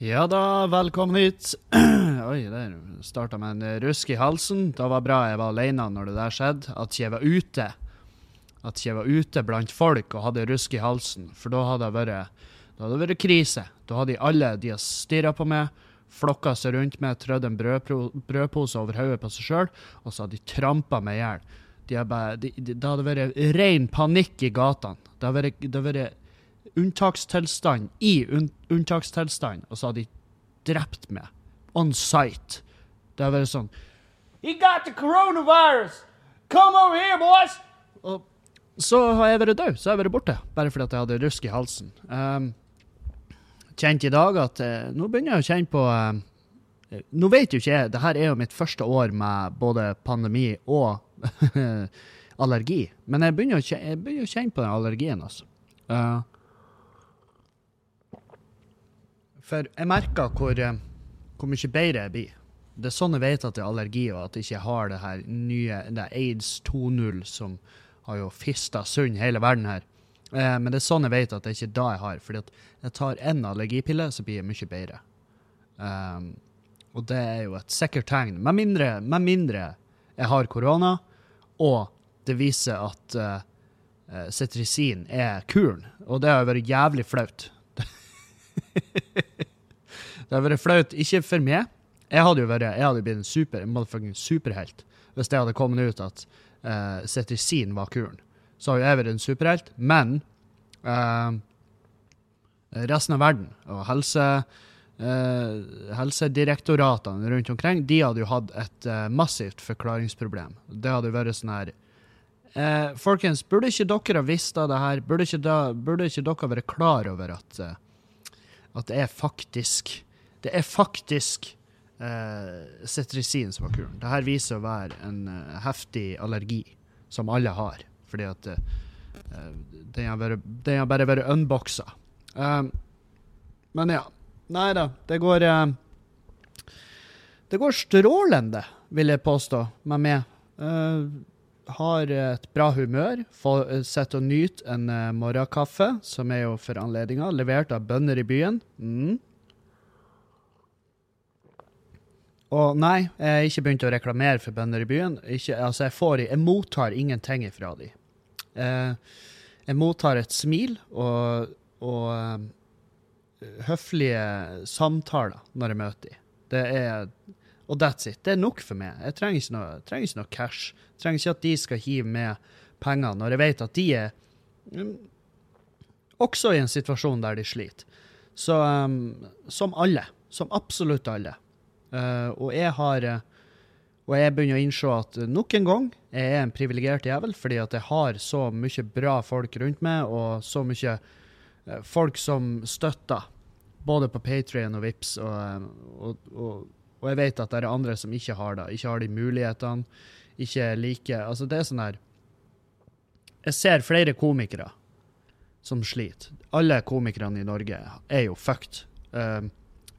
Ja da, velkommen hit. Oi, der starta med en rusk i halsen. Det var bra jeg var alene når det der skjedde. At jeg var ute. At jeg var ute blant folk og hadde rusk i halsen. For da hadde det vært, da hadde det vært krise. Da hadde de alle de stirra på meg, flokka seg rundt meg, trødd en brødpose over hodet på seg sjøl, og så hadde de trampa meg i hjel. De har de- de- Det hadde vært ren panikk i gatene. Det det hadde vært unntakstilstand i un unntakstilstand, og så hadde de drept meg on site. Det hadde vært sånn He got the coronavirus! Come over here, boys! Og så har jeg vært død. Så har jeg vært borte. Bare fordi at jeg hadde rusk i halsen. Um, kjent i dag at uh, Nå begynner jeg å kjenne på uh, Nå vet jo ikke jeg Det her er jo mitt første år med både pandemi og allergi. Men jeg begynner, å kjenne, begynner å kjenne på den allergien, altså. Eh, for jeg merker hvor, eh, hvor mye bedre jeg blir. Det er sånn jeg vet at det er allergi, og at jeg ikke har det her nye det er Aids 2.0 som har jo fista sund hele verden her. Eh, men det er sånn jeg vet at det er ikke da jeg har. Fordi at jeg tar én allergipille, så blir jeg mye bedre. Um, og det er jo et sikkert tegn. Med mindre, med mindre jeg har korona, og det viser at uh, uh, er kuren. Og det har vært jævlig flaut. det hadde vært flaut, ikke for meg. Jeg hadde jo vært, jeg hadde blitt en super, en superhelt hvis det hadde kommet ut at uh, cetirizin var kuren. Så hadde jeg vært en superhelt, men uh, resten av verden og helse, uh, helsedirektoratene rundt omkring, de hadde jo hatt et uh, massivt forklaringsproblem. Det hadde vært sånn her eh, Folkens, burde ikke dere ha visst av det her? Burde ikke, da, burde ikke dere være klar over at, eh, at det er faktisk Det er faktisk eh, cetirizin som var kuren. Det her viser å være en eh, heftig allergi som alle har, fordi at eh, den har bare vært unboxa. Um, men ja. Nei da, det går eh, Det går strålende, vil jeg påstå, med meg. Uh, har et bra humør. Eh, Sitter og nyter en uh, morgenkaffe, som er jo for anledninga levert av bønder i byen. Mm. Og nei, jeg har ikke begynt å reklamere for bønder i byen. Ikke, altså, jeg, får, jeg mottar ingenting fra de. Eh, jeg mottar et smil og, og um, høflige samtaler når jeg møter dem. Det er Og that's it. Det er nok for meg. Jeg trenger ikke noe, trenger ikke noe cash. Jeg trenger ikke at de skal hive med penger når jeg vet at de er um, også i en situasjon der de sliter. Så um, som alle. Som absolutt alle. Eh, og jeg har eh, Og jeg begynner å innse at nok en gang jeg er en privilegert jævel, fordi at jeg har så mye bra folk rundt meg, og så mye eh, folk som støtter, både på Patrion og Vips og, og, og, og jeg vet at det er andre som ikke har det, ikke har de mulighetene, ikke liker like Altså, det er sånn her Jeg ser flere komikere som sliter. Alle komikerne i Norge er jo fucked. Eh,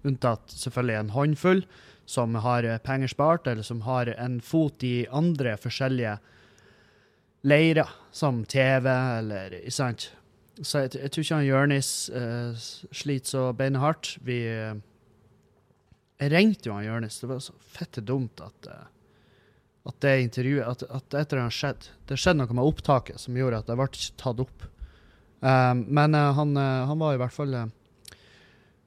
unntatt selvfølgelig en håndfull som har penger spart, eller som har en fot i andre forskjellige leirer, som TV, eller ikke sant. Så jeg, jeg tror ikke han Jørnis uh, sliter så beinhardt. Vi uh, Jeg ringte jo han Jørnis. Det var så fette dumt at uh, at det intervjuet At, at et eller annet skjedde. Det skjedde noe med opptaket som gjorde at det ble tatt opp. Um, men han, han var i hvert fall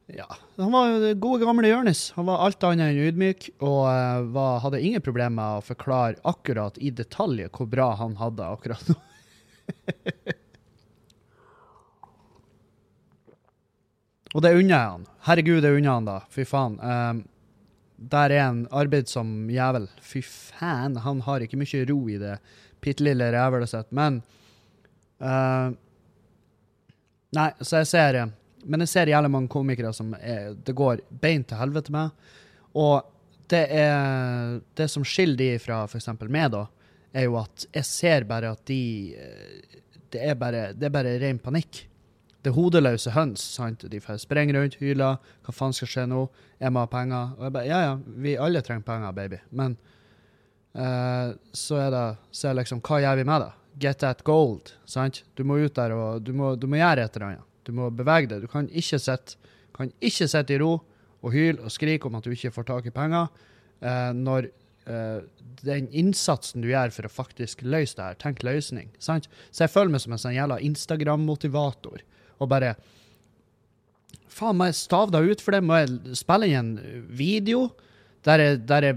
Ja, han var det gode, gamle Jonis. Han var alt annet enn ydmyk, og eh, var, hadde ingen problemer med å forklare akkurat i detalj hvor bra han hadde akkurat nå. og det unner jeg han. Herregud, det unner han, da. Fy faen. Um, der er en arbeidsom jævel. Fy faen, han har ikke mye ro i det bitte lille rævhølet sitt. Men uh, Nei, så jeg ser eh, Men jeg ser jævlig mange komikere som er, det går beint til helvete med. Og det er Det som skiller de fra f.eks. meg, da, er jo at jeg ser bare at de eh, Det er bare, det er bare ren panikk. Det er hodeløse høns. sant? De får sprenge rundt, hyler. Hva faen skal skje nå? Jeg må ha penger. Og jeg bare, ja, ja, vi alle trenger penger, baby. Men uh, så er det så er liksom, hva gjør vi med det? Get that gold, sant? Du må ut der og du må, du må gjøre et eller annet. Du må bevege deg. Du kan ikke sitte i ro og hyle og skrike om at du ikke får tak i penger, eh, når eh, den innsatsen du gjør for å faktisk løse det her, tenk løsning. Sant? Så jeg føler meg som en sånn jævla Instagram-motivator. Og bare Faen, må jeg stave det ut for det? Må jeg spille inn en video der jeg, der jeg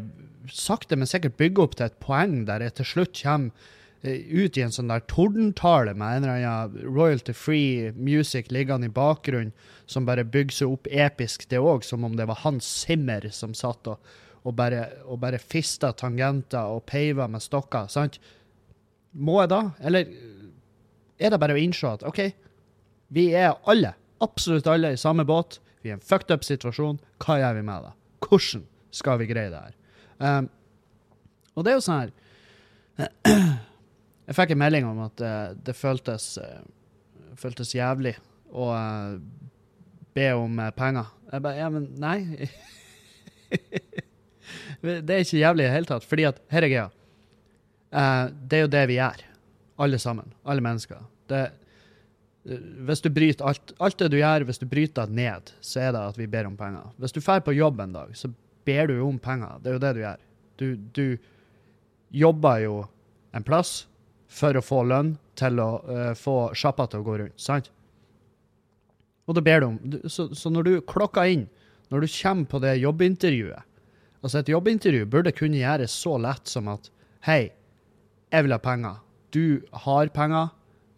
sakte, men sikkert bygger opp til et poeng der jeg til slutt kommer ut i en sånn der tordentale med en eller annen royalty free music liggende i bakgrunnen, som bare bygger seg opp episk, det òg, som om det var Hans Zimmer som satt og, og bare, og bare fista tangenter og peiva med stokker. sant? Må jeg da? Eller er det bare å innse at OK, vi er alle, absolutt alle, i samme båt. Vi er i en fucked up situasjon. Hva gjør vi med det? Hvordan skal vi greie det her? Um, og det er jo sånn her Jeg fikk en melding om at uh, det føltes, uh, føltes jævlig å uh, be om penger. Jeg bare Ja, men nei. det er ikke jævlig i det hele tatt. Fordi at Her er greia. det er jo det vi gjør. Alle sammen. Alle mennesker. Det, hvis du bryter alt, alt det du gjør, hvis du bryter det ned, så er det at vi ber om penger. Hvis du drar på jobb en dag, så ber du om penger. Det er jo det du gjør. Du, du jobber jo en plass for å få lønn til å uh, få sjappa til å gå rundt, sant? Og da ber du om så, så, når du klokker inn, når du kommer på det jobbintervjuet Altså, et jobbintervju burde kunne gjøres så lett som at Hei, jeg vil ha penger. Du har penger,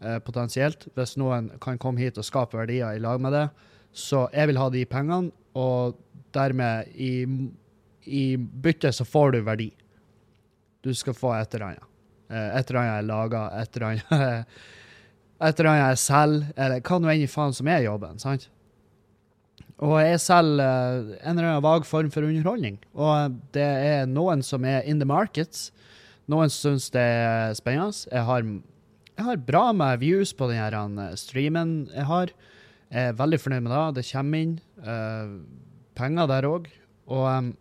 eh, potensielt, hvis noen kan komme hit og skape verdier i lag med det. Så jeg vil ha de pengene, og dermed i, i bytte så får du verdi. Du skal få et eller annet. Eh, et eller annet jeg lager, et eller annet et eller annet jeg selger, eller hva nå enn i faen som er jobben. sant? Og jeg selger uh, en eller annen vag form for underholdning. Og det er noen som er in the markets. Noen syns det er spennende. Jeg har, jeg har bra med views på denne streamen jeg har. Jeg er veldig fornøyd med det. Det kommer inn uh, penger der òg. Og, um,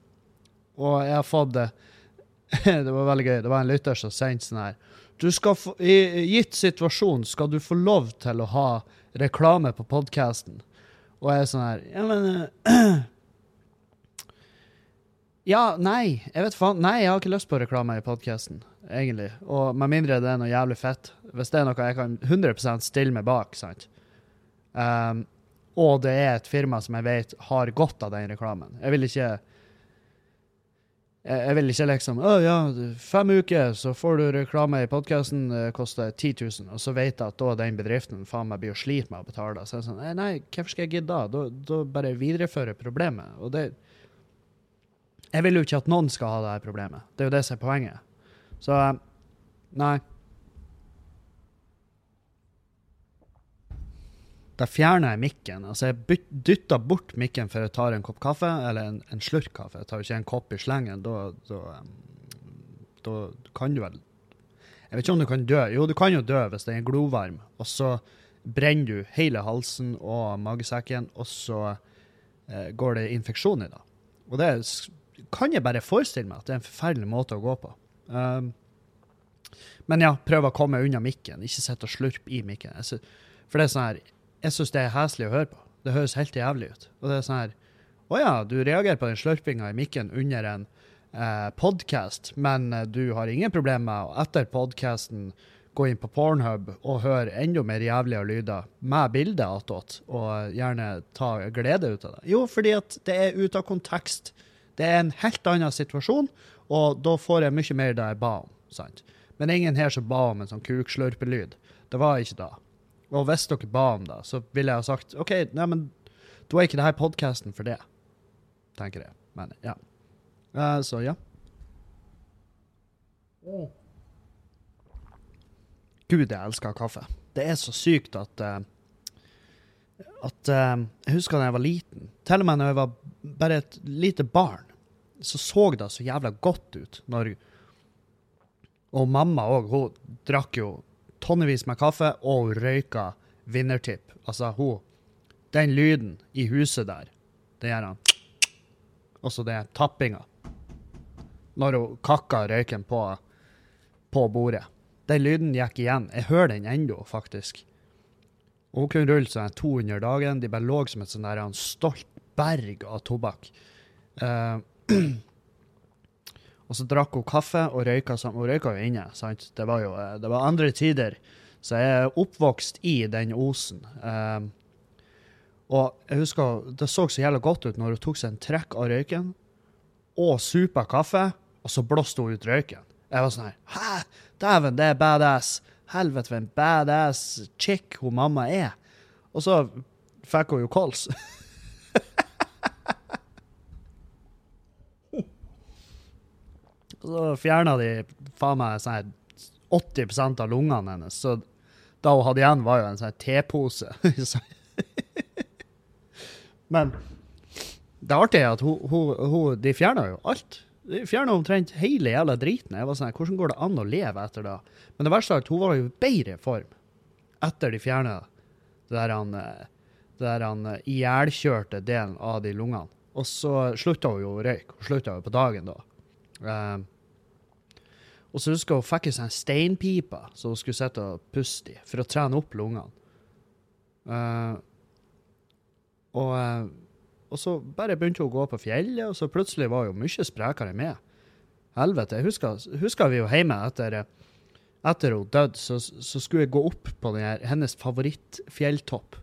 og, jeg har fått det Det var veldig gøy. Det var en lytter som sendte sånn her du skal få, I gitt situasjon skal du få lov til å ha reklame på podkasten. Og jeg er sånn her Ja, men uh, Ja, nei. Jeg vet faen. Nei, jeg har ikke lyst på reklame i podkasten, egentlig. Og med mindre det er noe jævlig fett. Hvis det er noe jeg kan 100% stille meg bak, sant. Um, og det er et firma som jeg vet har godt av den reklamen. Jeg vil ikke jeg vil ikke liksom Å ja, fem uker, så får du reklame i podkasten, koster 10 000. Og så vet jeg at da den bedriften faen meg blir å slite med å betale. Så jeg er sånn Nei, hvorfor skal jeg gidde? Da, da bare viderefører problemet. Og det Jeg vil jo ikke at noen skal ha det her problemet. Det er jo det som er poenget. Så Nei. Da fjerner jeg mikken. Altså, jeg dytter bort mikken før jeg tar en kopp kaffe, eller en, en slurk kaffe. Jeg tar jo ikke en kopp i slengen. Da, da, da, kan du vel Jeg vet ikke om du kan dø. Jo, du kan jo dø hvis det er glovarm, og så brenner du hele halsen og magesekken, og så eh, går det infeksjon i det. Og det kan jeg bare forestille meg at det er en forferdelig måte å gå på. Um, men ja, prøv å komme unna mikken. Ikke sitt og slurp i mikken. For det er sånn her jeg syns det er heslig å høre på. Det høres helt jævlig ut. Og det er sånn her Å ja, du reagerer på den slurpinga i mikken under en eh, podkast, men eh, du har ingen problemer med å etter podkasten gå inn på Pornhub og høre enda mer jævlige lyder med bilde attåt, og gjerne ta glede ut av det. Jo, fordi at det er ute av kontekst. Det er en helt annen situasjon, og da får jeg mye mer det jeg ba om. sant? Men ingen her som ba om en sånn kukslurpelyd. Det var ikke da. Og hvis dere ba om det, så ville jeg ha sagt OK, nei, men da er ikke dette podkasten for det. Tenker jeg. Men ja. Uh, så ja. Gud, jeg elsker kaffe. Det er så sykt at uh, at uh, Jeg husker da jeg var liten, til og med da jeg var bare et lite barn, så så det så jævla godt ut når Og mamma òg, hun drakk jo tonnevis med kaffe, og hun røyka vinnertipp. Altså, hun Den lyden i huset der, det gjør han Og så det tappinga. Når hun kakka røyken på, på bordet. Den lyden gikk igjen. Jeg hører den ennå, faktisk. Og hun kunne rulle sånn 200 dagen. De bare lå som et sånn der stolp berg av tobakk. Eh, og så drakk hun kaffe og røyka sammen. Hun røyka jo inne, sant. Det var jo eh, det var andre tider. Så jeg er oppvokst i den osen. Um, og jeg husker det så så jævlig godt ut når hun tok seg en trekk av røyken og supa kaffe, og så blåste hun ut røyken. Jeg var sånn her Hæ? Dæven, det er badass. Helvete, for en badass chick hun mamma er. Og så fikk hun jo kols. Og så fjerna de faen meg sånn 80% av lungene hennes. Så da hun hadde igjen, var jo en sånn tepose. Men det artige er at hun, hun, hun, de fjerna jo alt. De fjerna omtrent hele jævla driten. Jeg var sånn, Hvordan går det an å leve etter det? Men det verste er at hun var jo i bedre form etter de fjerna det der han ihjelkjørte delen av de lungene. Og så slutta hun jo å røyke. Hun slutta jo på dagen da. Um, og så husker hun fikk seg en steinpipe som hun skulle sitte og puste i for å trene opp lungene. Uh, og, uh, og, så bare begynte hun å gå på fjellet, og så plutselig var hun mye sprekere med. Helvete. Jeg husker, husker vi jo hjemme etter etter hun døde, så, så, skulle jeg gå opp på her, hennes favorittfjelltopp.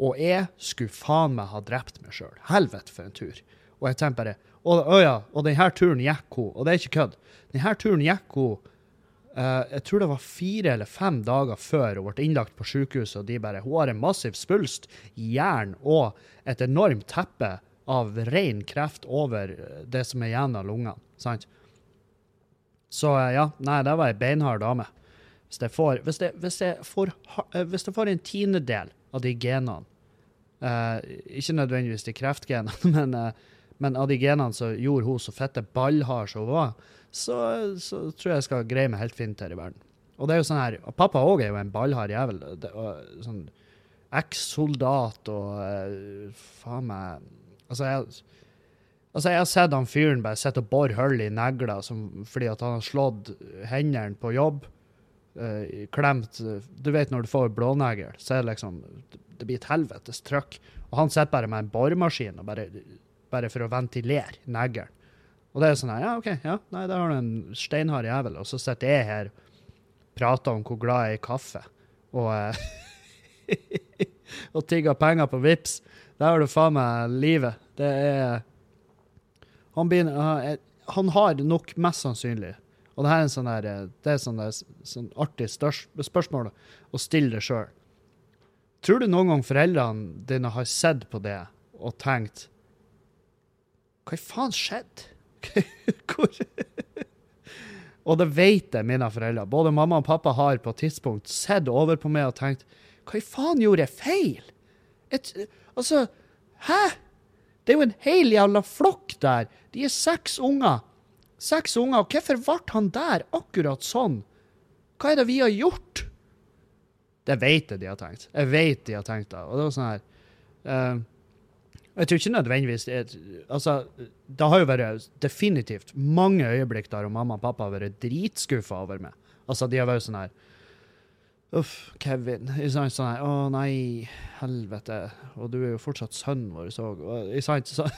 Og jeg skulle faen meg ha drept meg sjøl. Helvete, for en tur. Og jeg tenkte bare Å oh, ja, og denne turen gikk hun. Og det er ikke kødd. Denne turen gikk hun uh, Jeg tror det var fire eller fem dager før hun ble innlagt på sykehuset, og de bare Hun har en massiv svulst i hjernen og et enormt teppe av ren kreft over det som er igjen av lungene. sant? Så uh, ja, nei, det var ei beinhard dame. Hvis jeg får, hvis jeg, hvis jeg får, hvis jeg får en tiendedel av de genene uh, Ikke nødvendigvis de kreftgenene, men, men, av de genene som gjorde hun så fette ballhard som hun var, så, så, tror jeg jeg skal greie meg helt fint her i verden. Og det er jo sånn her, og Pappa òg er jo en ballhard jævel. Det, og, sånn Eks-soldat og uh, faen meg Altså, jeg, altså, jeg har sett han fyren bare sitte og bore hull i negler fordi at han har slått hendene på jobb uh, klemt Du vet når du får blånegl, så er det liksom Det blir et helvetes trøkk. Og han sitter bare med en boremaskin bare, bare, for å ventilere neglen. Og det er sånn her, ja, OK, ja, nei, der har du en steinhard jævel. Og så sitter jeg her prater om hvor glad jeg er i kaffe, og, uh, og tigger penger på VIPS. Der har du faen meg livet. Det er han, begynner, han har nok mest sannsynlig og det her er en sånn der, eh, det er sånn, der, sånn artig spørsmål å stille det sjøl. Tror du noen gang foreldrene dine har sett på det og tenkt Hva i faen skjedde? Hvor Og det vet jeg, mine foreldre. Både mamma og pappa har på et tidspunkt sett over på meg og tenkt Hva i faen gjorde jeg feil? Et, altså, hæ? Det er jo en hel jævla flokk der. De er seks unger. Seks unger. og Hvorfor ble han der akkurat sånn? Hva er det vi har gjort? Det vet jeg de har tenkt. Jeg vet de har tenkt det. Og det var sånn her uh, Jeg tror ikke nødvendigvis det, altså, det har jo vært definitivt mange øyeblikk der og mamma og pappa har vært dritskuffa over meg. Altså, de har vært sånn her Uff, Kevin. Sånn, sånn her, Å nei, helvete. Og du er jo fortsatt sønnen vår òg. Så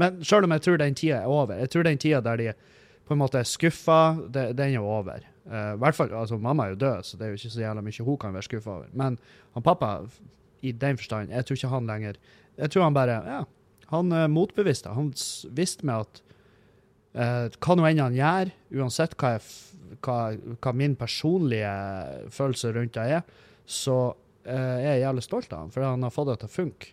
Men sjøl om jeg tror den tida er over, jeg tror den tida der de på en måte er skuffa, den er over. Uh, hvert fall, altså Mamma er jo død, så det er jo ikke så jævla mye hun kan være skuffa over. Men han pappa, i den forstand, jeg tror ikke han lenger Jeg tror han bare ja, han er motbevisst. Han visste med at uh, hva nå enn han gjør, uansett hva, jeg, hva, hva, min personlige følelse rundt det er, så uh, er jeg jævlig stolt av han, for han har fått det til å funke.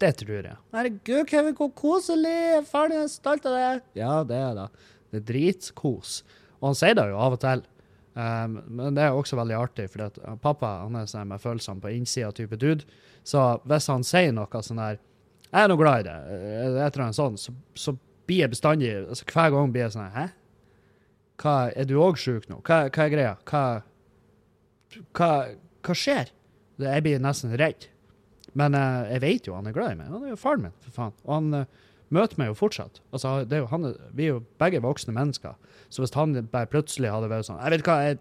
Det tror jeg. Herregud, Kevin, hvor koselig! Faren din er stolt av deg. Ja, det er det. Det er dritkos. Og han sier det jo av og til. Um, men det er også veldig artig, for pappa han er sånn med følelsene på innsida type dude. Så hvis han sier noe sånn der 'Jeg er nå glad i eh, et eller annet sånt, så, så blir jeg bestandig altså Hver gang blir jeg sånn 'Hæ? Hva, er du òg sjuk nå? Hva, hva, er greia? Hva, hva, hva skjer?' Jeg blir nesten redd. Men uh, jeg vet jo han er glad i meg. Han er jo faren min, for faen. Og han uh, møter meg jo fortsatt. Altså, er jo, han, vi er jo begge voksne mennesker. Så hvis han bare plutselig hadde vært sånn Jeg vet hva, jeg,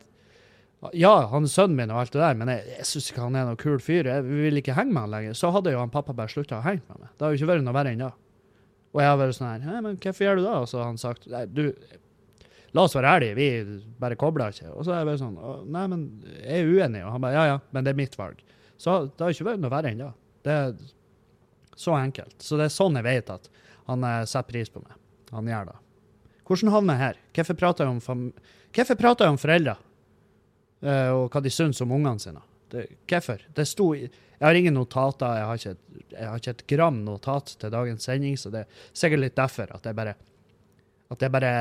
Ja, han er sønnen min og alt det der, men jeg, jeg syns ikke han er noen kul fyr. Jeg vil ikke henge med han lenger. Så hadde jo han pappa bare slutta å henge med meg. Det har jo ikke vært noe verre enn da. Og jeg har vært sånn her Hæ, men hvorfor gjør du det? Og så har han sagt Nei, du, la oss være ærlige, vi bare kobler ikke. Og så er jeg bare sånn Nei, men jeg er uenig. Og han bare Ja, ja, men det er mitt valg. Så det har ikke vært noe verre enn. Det er så enkelt. Så det er sånn jeg vet at han eh, setter pris på meg. Han gjør det. Hvordan havner jeg her? Hvorfor prater jeg om, fam prater jeg om foreldre? uh, og hva de syns om ungene sine? Hvorfor? Det sto i Jeg har ingen notater, jeg har, ikke jeg har ikke et gram notat til dagens sending, så det er sikkert litt derfor at jeg bare At jeg bare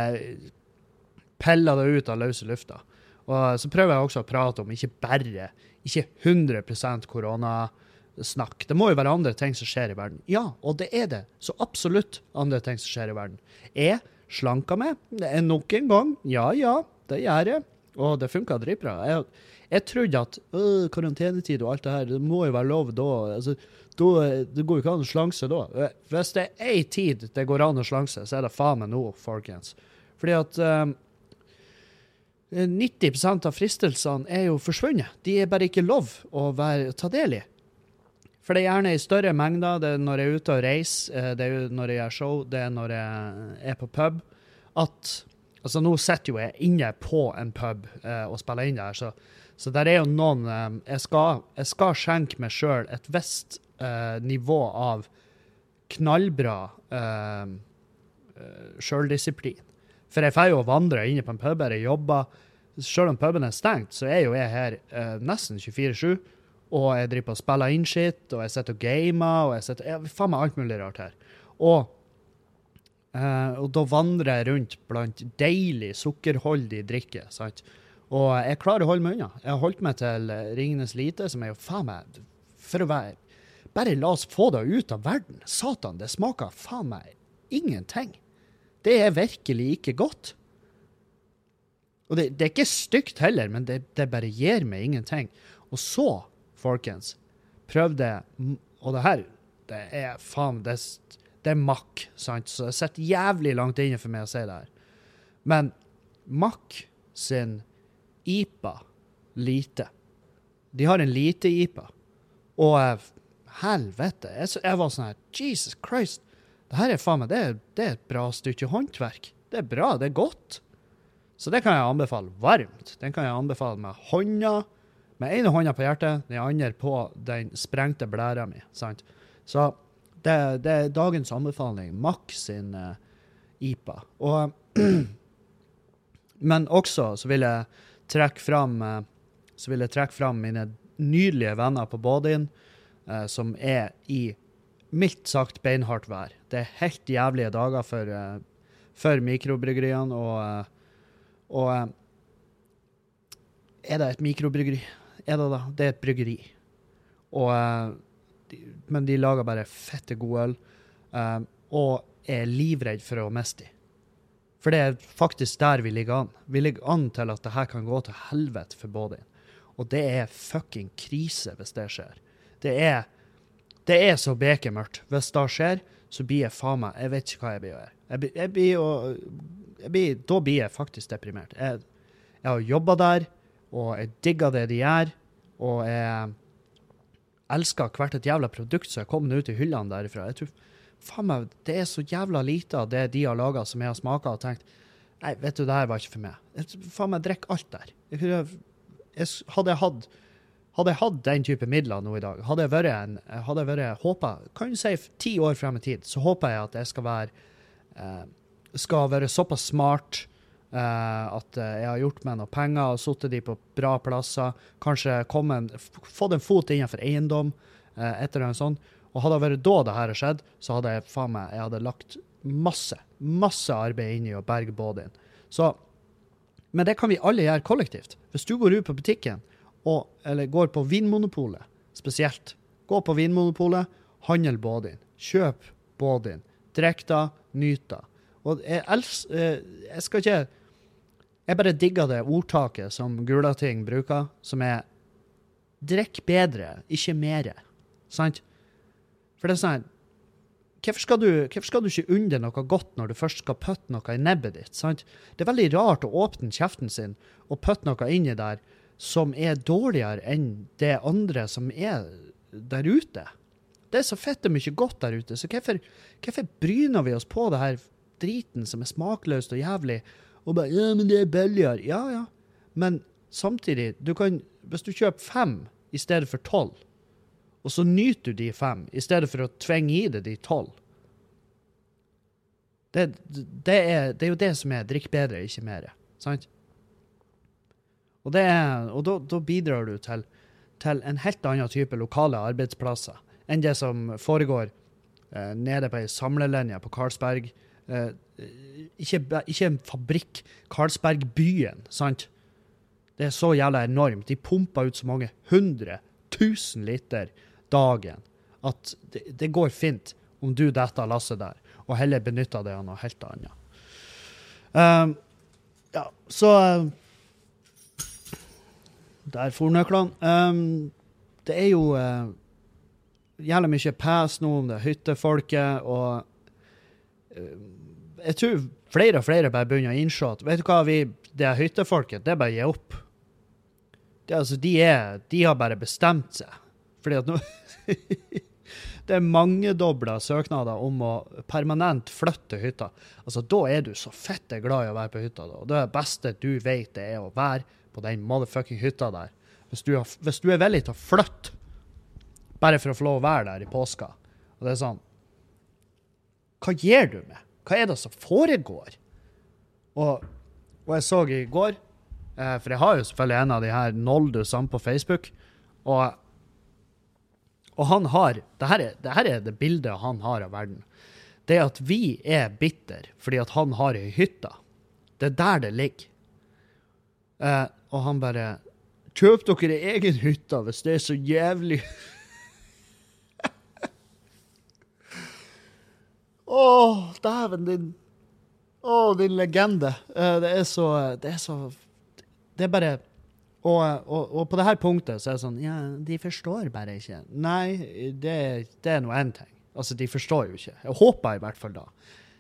piller det ut av løse lufta. Og så prøver jeg også å prate om ikke bare, ikke 100 koronasnakk. Det må jo være andre ting som skjer i verden. Ja, og det er det. Så absolutt andre ting som skjer i verden. Jeg slanka meg nok en gang. Ja, ja, det gjør jeg. Og det funka dritbra. Jeg, jeg trodde at øh, karantenetid og alt det her, det må jo være lov da. Altså, da det går jo ikke an å slanke seg da. Hvis det er én tid det går an å slanke seg, så er det faen meg nå, folkens. Fordi at um, 90% av fristelsene er jo forsvunnet. De er bare ikke lov å være, ta del i. For det er gjerne i større mengder. Det er når jeg er ute og reiser, eh, det er når jeg gjør show, det er når jeg er på pub. At Altså, nå sitter jo jeg inne på en pub eh, og spiller inn der, så, så der er jo noen eh, jeg, skal, jeg skal skjenke meg sjøl et visst eh, nivå av knallbra eh, sjøldisiplin. For jeg får jo vandre inne på en pub der jeg jobber. Selv om puben er stengt, så er jo jeg her eh, nesten 24-7. Og jeg driver på og spiller inn shit, og jeg sitter og gamer, og jeg sitter jeg, Faen meg alt mulig rart her. Og, eh, og da vandrer jeg rundt blant deilig, sukkerholdig drikke. sant? Og jeg klarer å holde meg unna. Jeg har holdt meg til eh, Ringenes lite, som er jo faen meg For å være Bare la oss få det ut av verden. Satan, det smaker faen meg ingenting. Det er virkelig ikke godt. Og det, det er ikke stygt heller, men det, det bare gir meg ingenting. Og så, folkens, Prøv det. Og det her, det er faen Det, det er makk, sant? Så det sitter jævlig langt inne for meg å si det her. Men makk sin IPA lite De har en lite IPA. Og helvete, jeg, jeg var sånn her Jesus Christ. Det her er faen meg, det, det er et bra stykke håndverk. Det er bra, det er godt. Så det kan jeg anbefale varmt. Den kan jeg anbefale med hånda, med ene hånda på hjertet, den andre på den sprengte blæra mi. sant? Så det, det er dagens anbefaling. Mack sin uh, IPA. Og Men også så vil jeg trekke fram uh, så vil jeg trekke fram mine nydelige venner på Bådin, uh, som er i mildt sagt beinhardt vær. Det er helt jævlige dager for, eh, for mikrobryggeriene, og, eh, og eh, Er det et mikrobryggeri? Er det da? Det er et bryggeri. Og, eh, de, men de lager bare fette god øl, um, og er livredd for å miste dem. For det er faktisk der vi ligger an. Vi ligger an til at det her kan gå til helvete for Bådin. Og det er fucking krise hvis det skjer. Det er, det er så bekemørkt. Hvis det skjer, så blir jeg faen meg Jeg vet ikke hva jeg blir å gjøre. Jeg, jeg blir å, da blir jeg faktisk deprimert. Jeg, jeg har jobba der, og jeg digger det de gjør. Og jeg elsker hvert et jævla produkt som er kommet ut i hyllene derifra. Jeg tror faen meg, det er så jævla lite av det de har laga som jeg har smaka og tenkt Nei, vet du, det her var ikke for meg. Faen meg, drikk alt der. Jeg, jeg, hadde jeg hatt hadde jeg hatt den type midler nå i dag, hadde jeg vært en, hadde jeg vært, håpet, kan du si ti år frem i tid, så håper jeg at jeg skal være, eh, skal være såpass smart at eh, jeg har gjort meg noen penger og suttet de på bra plasser, kanskje en, fått en fot innenfor eiendom, eh, et eller annet sånt. Og hadde det vært da det her skjedd, så hadde jeg faen meg, jeg hadde lagt masse, masse arbeid inn i å berge båten. Så men det kan vi alle gjøre kollektivt. Hvis du går ut på butikken, og, eller går på Vinmonopolet spesielt, gå på Vinmonopolet, handel båten. Kjøp båten. Drikk da, nyt da. Og jeg, eh, jeg skal ikke Jeg bare digger det ordtaket som Gulating bruker, som er drikk bedre, ikke mere. Sant? For det er sånn Hvorfor skal, du, hvorfor skal du ikke unne noe godt når du først skal putte noe i nebbet ditt? sant? Det er veldig rart å åpne kjeften sin og putte noe inni der som er dårligere enn det andre som er der ute. Det er så fette mye godt der ute, så hvorfor, hvorfor bryner vi oss på det her driten som er smakløst og jævlig, og bare Ja, men det er billigere. Ja, ja. Men samtidig, du kan Hvis du kjøper fem i stedet for tolv, og så nyter du de fem i stedet for å tvinge i deg de tolv det, det, er, det er jo det som er drikk bedre, ikke mer. Sant? Og, det er, og da, da bidrar du til, til, en helt annen type lokale arbeidsplasser enn det som foregår eh, nede på ei samlelinje på Karlsberg. Eh, ikke, ikke, en fabrikk. Karlsbergbyen, sant? Det er så jævla enormt. De pumper ut så mange hundre tusen liter dagen at det, det går fint om du detter av lasset der, og heller benytter det av noe helt annet. Um, ja, så uh, Der for nøklene. Um, det er jo uh, jævlig mye pes nå om det hyttefolket, og uh, jeg tror flere og flere bare begynner å innse at vet du hva, vi, det hyttefolket, det er bare å gi opp. Det, altså, de, er, de har bare bestemt seg. Fordi at nå Det er mangedobla søknader om å permanent flytte hytta. Altså, Da er du så fette glad i å være på hytta. Da. Det beste du vet, det er å være på den motherfucking hytta der. Hvis du, har, hvis du er villig til å flytte bare for å få lov å være der i påska, og det er sånn Hva gjør du med? Hva er det som foregår? Og, og jeg så i går, eh, for jeg har jo selvfølgelig en av de her noldusene på Facebook, og og han har det her, er, det her er det bildet han har av verden. Det at vi er bitter fordi at han har ei hytte. Det er der det ligger. Eh, og han bare Kjøp dere egen hytte hvis det er så jævlig Å, dæven din Å, din legende. Uh, det er så Det er så Det er bare og, og, og, på det her punktet så er det sånn Ja, de forstår bare ikke. Nei, det, det er nå én ting. Altså, de forstår jo ikke. Jeg håper i hvert fall da.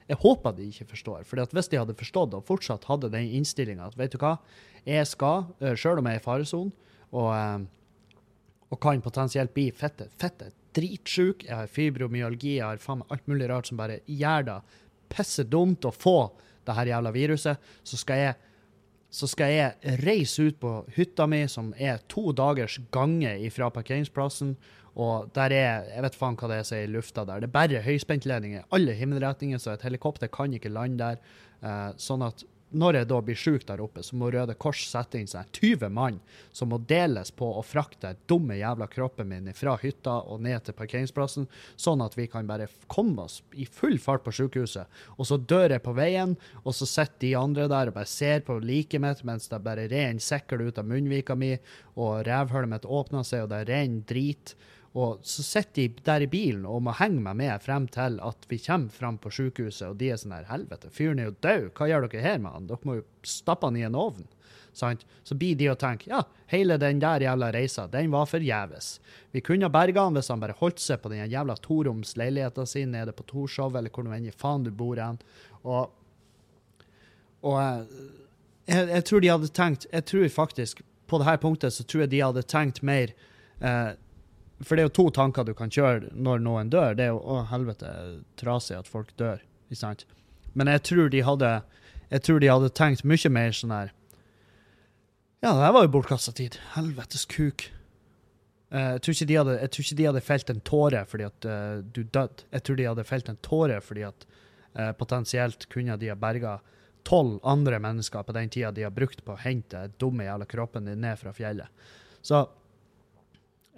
Jeg håper de ikke forstår. For hvis de hadde forstått og fortsatt hadde den innstillinga at vet du hva, jeg skal, eh, sjøl om jeg er i faresonen, og, eh, og, kan potensielt bli fette, fette dritsjuk, jeg har fibromyalgi, jeg har faen meg alt mulig rart som bare gjør det pisse dumt å få det her jævla viruset, så skal jeg så skal jeg reise ut på hytta mi, som er to dagers gange fra parkeringsplassen. Og der er Jeg vet faen hva det er som er i lufta der. Det er bare høyspentledninger. Alle himmelretninger, så et helikopter kan ikke lande der. Uh, sånn at når jeg da blir sjuk der oppe, så må Røde Kors sette inn seg 20 mann som må deles på å frakte dumme jævla kroppen min fra hytta og ned til parkeringsplassen, sånn at vi kan bare komme oss i full fart på sykehuset. Og så dør jeg på veien, og så sitter de andre der og bare ser på liket mitt mens det bare renner sekkel ut av munnvika mi, og revhullet mitt åpner seg, og det renner drit. Og så sitter de der i bilen og må henge meg med frem til at vi kommer frem på sykehuset, og de er sånn her Helvete, fyren er jo død, hva gjør dere her med han? Dere må jo stappe han i en ovn. Sant? Så blir de og tenker ja, hele den der jævla reisa, den var forgjeves. Vi kunne ha berga han hvis han bare holdt seg på den jævla toroms leiligheta si nede på Torshov, eller hvor enn faen du bor hen. Og, og eh, jeg, jeg, tror de hadde tenkt Jeg tror faktisk, på dette punktet, så tror jeg de hadde tenkt mer eh, for det er jo to tanker du kan kjøre når noen dør. Det er jo å helvete trasig at folk dør. ikke sant? Men jeg tror de hadde jeg tror de hadde tenkt mye mer sånn her Ja, det her var jo bortkasta tid. Helvetes kuk. Uh, jeg, tror ikke de hadde, jeg tror ikke de hadde felt en tåre fordi at uh, du døde. Jeg tror de hadde felt en tåre fordi at uh, potensielt kunne de ha berga tolv andre mennesker på den tida de har brukt på å hente dumme jævla kroppen din ned fra fjellet. Så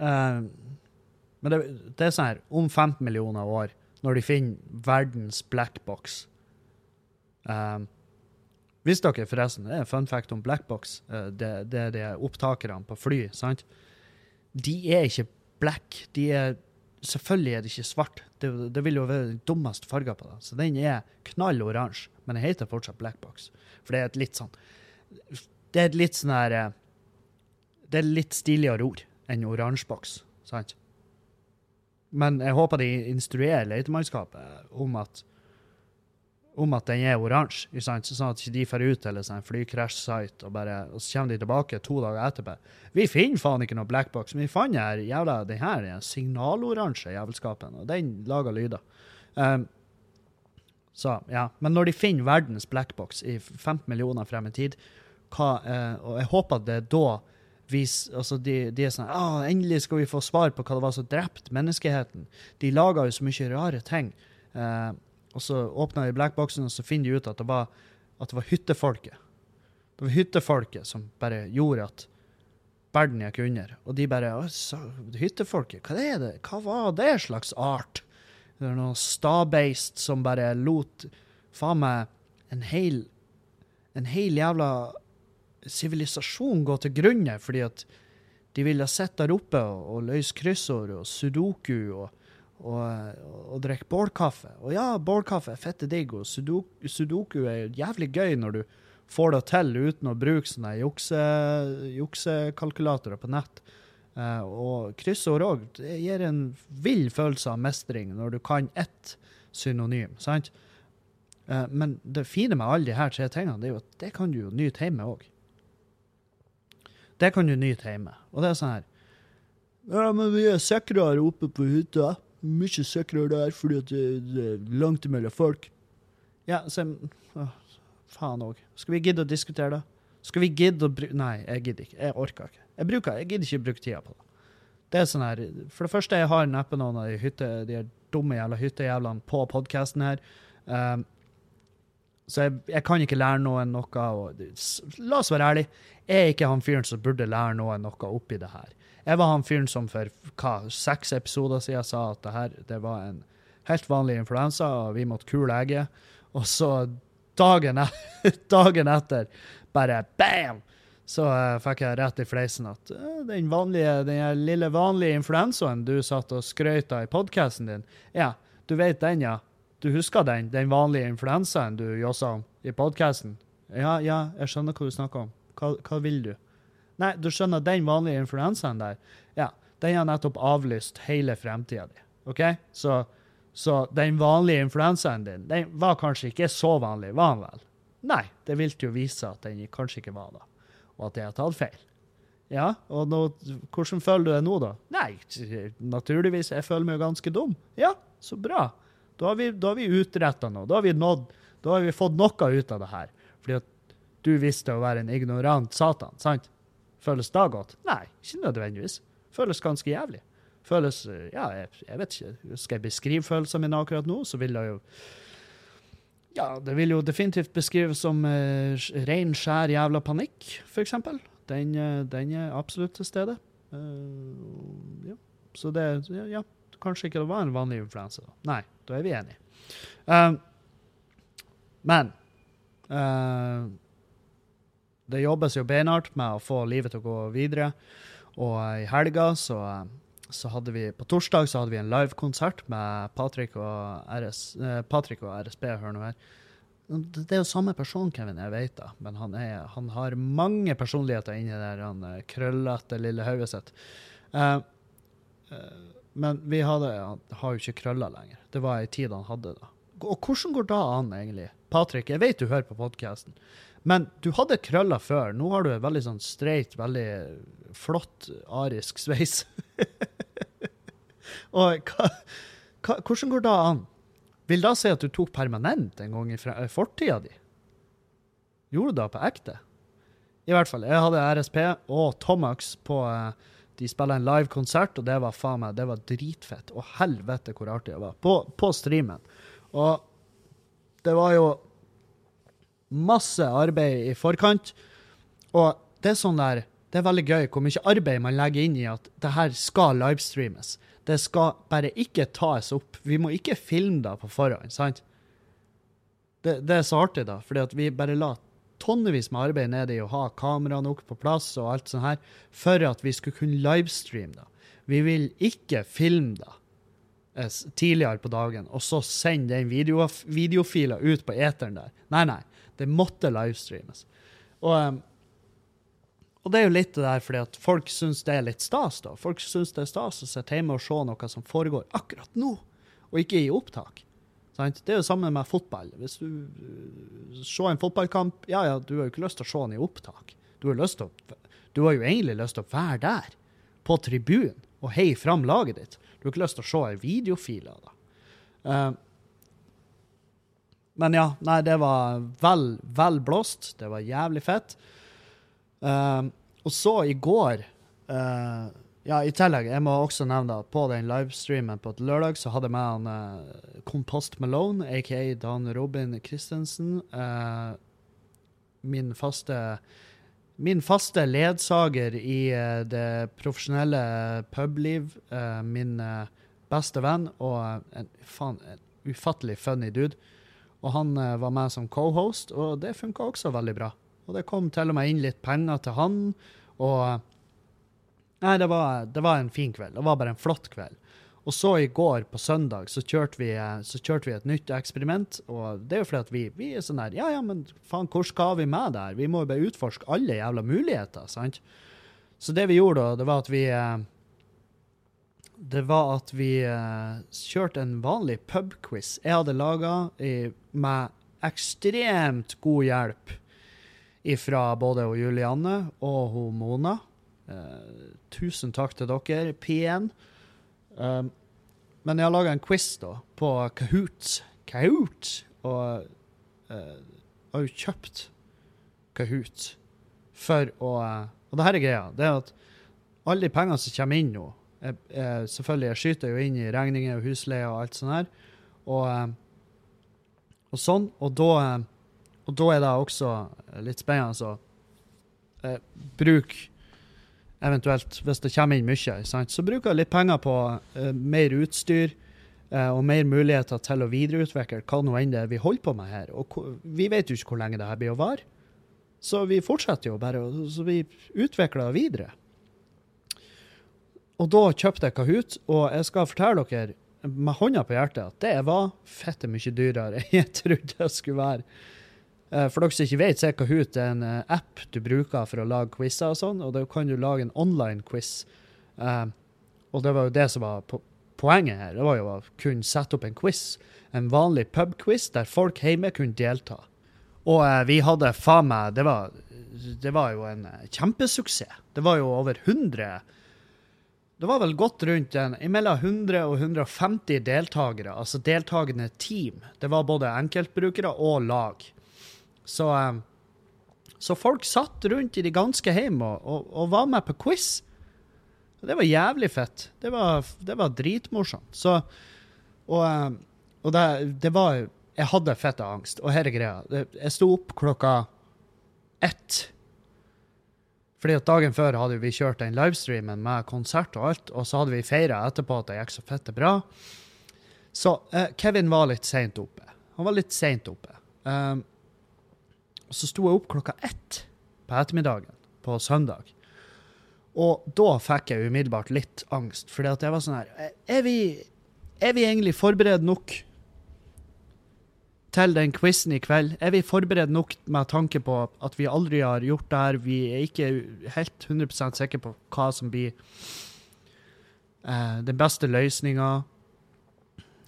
Uh, men det, det, er sånn her Om 15 millioner år, når de finner verdens blackbox um, Visste dere forresten, det er en fun fact om blackbox, uh, det, det er de opptakerne på fly, sant? De er ikke black. De er Selvfølgelig er det ikke svart. Det, det vil jo være den dummeste fargen på det. Så den er knall oransje, men den heter fortsatt blackbox. For det er et litt sånn Det er et litt sånn her eh, Det er litt stiligere ord enn oransjeboks. Sant? Men jeg håper de instruerer letemannskapet om at om at den er oransje? Sånn at ikke de drar ut til en flykrasj-site, og, bare- og så kommer de tilbake to dager etterpå. Vi finner faen ikke noe blackbox, men vi fant her jævla, den her signaloransje jævelskapen, og den lager lyder. Um, så, ja. Men når de finner verdens blackbox i 15 millioner frem i tid, hva, uh, og jeg håper det er da vi, altså de, de er sånn ah, Endelig skal vi få svar på hva det var som drepte menneskeheten. De laga jo så mye rare ting. Eh, og så åpna de blackboxen, og så finner de ut at det var, at det var hyttefolket. Det var hyttefolket som bare gjorde at verden gikk under. Og de bare Hyttefolket, hva er det? Hva var det slags art? Det er noe stabeist som bare lot faen meg en hel en hel jævla sivilisasjon gå til grunne fordi at de ville sitte der oppe og, og løse kryssord og sudoku og, og, og drikke bålkaffe. Og ja, bålkaffe er fette digg, og sudoku, sudoku er jævlig gøy når du får det til uten å bruke sånne jukse, på nett. Uh, og kryssord òg gir en vill følelse av mestring når du kan ett synonym. sant? Uh, men det fine med alle de her tre tingene, det er jo at det kan du jo nyte hjemme òg. Det kan du nyte hjemme. Og det er sånn her Ja, men vi er sikrere oppe på hytta. Mye sikrere der fordi det, det er langt mellom folk. Ja, så å, Faen òg. Skal vi gidde å diskutere det? Skal vi gidde å bruke Nei, jeg gidder ikke. Jeg orker ikke. Jeg, bruker, jeg gidder ikke å bruke tida på det. Det er sånn her For det første, jeg har neppe noen av de, hytte, de dumme jævla hyttejævlene på podkasten her. Um, så jeg, jeg kan ikke lære noen noe. Og, la oss være ærlige. Jeg er ikke han fyren som burde lære noen noe oppi det her. Jeg var han fyren som for hva, seks episoder siden sa at det her det var en helt vanlig influensa, og vi måtte kule egget. Og så dagen, e dagen etter, bare bam! Så uh, fikk jeg rett i fleisen at uh, den vanlige, den lille vanlige influensaen du satt og skrøt av i podkasten din, ja, du vet den, ja. Du husker den, den vanlige influensaen du jåsa om i podkasten? Ja, ja, jeg skjønner hva du snakker om. Hva, hva vil du? Nei, du skjønner, den vanlige influensaen der, ja, den har nettopp avlyst hele fremtida di. OK? Så, så den vanlige influensaen din, den var kanskje ikke så vanlig, var den vel? Nei, det vil jo vise at den kanskje ikke var det, og at jeg har tatt feil. Ja, og nå, hvordan føler du deg nå, da? Nei, naturligvis, jeg føler meg jo ganske dum. Ja, så bra. Da har vi, da vi utretta noe. Da har vi nådd Da har vi fått noe ut av det her. Fordi at du visste å være en ignorant satan, sant? Føles da godt? Nei, ikke nødvendigvis. Føles ganske jævlig. Føles Ja, jeg, jeg vet ikke. Skal jeg beskrive følelsene mine akkurat nå, så vil det jo Ja, det vil jo definitivt beskrives som uh, ren, skjær jævla panikk, for eksempel. Den, uh, den er absolutt til stede. Uh, ja. Så det ja, ja, kanskje ikke det var en vanlig influensa. Nei, da er vi enige. Um, men uh, det jobbes jo beinhardt med å få livet til å gå videre. Og i helga så, eh, så hadde vi På torsdag så hadde vi en livekonsert med Patrick og, RS, eh, Patrick og RSB. Hør nå her. Det er jo samme person, Kevin, jeg vet da, men han, er, han har mange personligheter inni der han eh, krøllete lille hodet sitt. Uh, eh, men vi hadde, har jo ikke krøller lenger. Det var ei tid han hadde det. Og hvordan går da an, egentlig? Patrick, jeg vet du hører på podkasten, men du hadde krøller før. Nå har du en veldig sånn streit, veldig flott arisk sveis. Og hva, hva, hvordan går da an? Vil da si at du tok permanent en gang i fre- fortida di? Gjorde du det på ekte? I hvert fall. Jeg hadde RSP og Tomax på eh, De spiller en live konsert, og det var faen meg, det var dritfett. Og helvete hvor artig det var. På, på streamen. Og det var jo masse arbeid i forkant. Og det er sånn der Det er veldig gøy hvor mye arbeid man legger inn i at det her skal livestreames. Det skal bare ikke tas opp. Vi må ikke filme det på forhånd, sant? Det, det er så artig, da, fordi at vi bare la tonnevis med arbeid ned i å ha kamera nok på plass og alt sånt her, for at vi skulle kunne livestreame det. Vi vil ikke filme det eh, tidligere på dagen, og så sende den video, videofila ut på eteren der. Nei, nei. Det måtte livestreames. Og, em, og det er jo litt det der fordi at folk syns det er litt stas, da. Folk syns det er stas å sitte hjemme og se noe som foregår akkurat nå, og ikke i opptak. Det er jo samme med fotball. Hvis du uh, ser en fotballkamp Ja, ja, du har jo ikke lyst til å se den i opptak. Du har, lyst til å, du har jo egentlig lyst til å være der, på tribunen, og heie fram laget ditt. Du har ikke lyst til å se en videofil av det. Uh, men ja, nei, det var vel, vel blåst. Det var jævlig fett. Uh, og så i går uh, Ja, i tillegg, jeg må også nevne at på den livestreamen på et lørdag så hadde jeg med han uh, Kompost Malone, aka Dan Robin Christensen. min faste Min faste ledsager i det profesjonelle publiv. min beste venn og en, faen, en ufattelig funny dude. Og han eh, var med som co-host, og det funka også veldig bra. Og det kom til og med inn litt penger til han, og Nei, det var, det var en fin kveld. Det var bare en flott kveld. Og så i går, på søndag, så kjørte vi, eh, så kjørte vi et nytt eksperiment. Og det er jo fordi at vi, vi er sånn der Ja, ja, men faen, hvor skal vi med der? Vi må jo bare utforske alle jævla muligheter, sant? Så det vi gjorde da, det var at vi eh, det var at vi uh, kjørte en vanlig pubquiz jeg hadde laga med ekstremt god hjelp fra både Julianne og hun Mona. Uh, tusen takk til dere, P1. Um, men jeg har laga en quiz da, på Kahoot. Kahoot! Og uh, har jo kjøpt Kahoot for å Og det her er greia. Det er at alle de pengene som kommer inn nå jeg, jeg, selvfølgelig, jeg skyter jo inn i regninger og husleie og alt sånt her. Og, eh, og sånn. Og da, eh, og da, er det også litt spennende å eh, bruke Eventuelt, hvis det kommer inn mye, sant? så bruker jeg litt penger på uh, mer utstyr eh, og mer muligheter til å videreutvikle hva nå enn det er vi holder på med her. Og vi vet jo ikke hvor lenge det her blir å vare. Så vi fortsetter jo bare, så vi utvikler det videre. Og da kjøpte jeg Kahoot, og jeg skal fortelle dere med hånda på hjertet at det var fette mye dyrere enn jeg trodde det skulle være. Eh, for dere som ikke vet, så er Kahoot en eh, app du bruker for å lage quizer og sånn, og da kan du lage en online quiz. Eh, og det var jo det som var poenget her. Det var jo å kunne sette opp en quiz. En vanlig pubquiz der folk hjemme kunne delta. Og vi hadde faen meg det det var jo en kjempesuksess. Det var jo over 100 det var vel godt rundt en, mellom 100 og 150 deltakere, altså deltakende team. Det var både enkeltbrukere og lag. Så, eh, så folk satt rundt i de ganske hjem og, og, og, var med på quiz. Det var jævlig fett. Det var, det var dritmorsomt. Så Og, eh, og det, det, var Jeg hadde fett angst. Og her er greia. Jeg sto opp klokka ett fordi at Dagen før hadde vi kjørt den livestreamen med konsert og alt, og så hadde vi feira etterpå at det gikk så fette bra. Så uh, Kevin var litt seint oppe. Han var litt seint oppe. Um, så sto jeg opp klokka ett på ettermiddagen på søndag. Og da fikk jeg umiddelbart litt angst, fordi at jeg var sånn her Er vi, er vi egentlig forberedt nok til den quizen i kveld. Er vi forberedt nok med tanke på at vi aldri har gjort det her? Vi er ikke helt 100% sikre på hva som blir uh, den beste løsninga.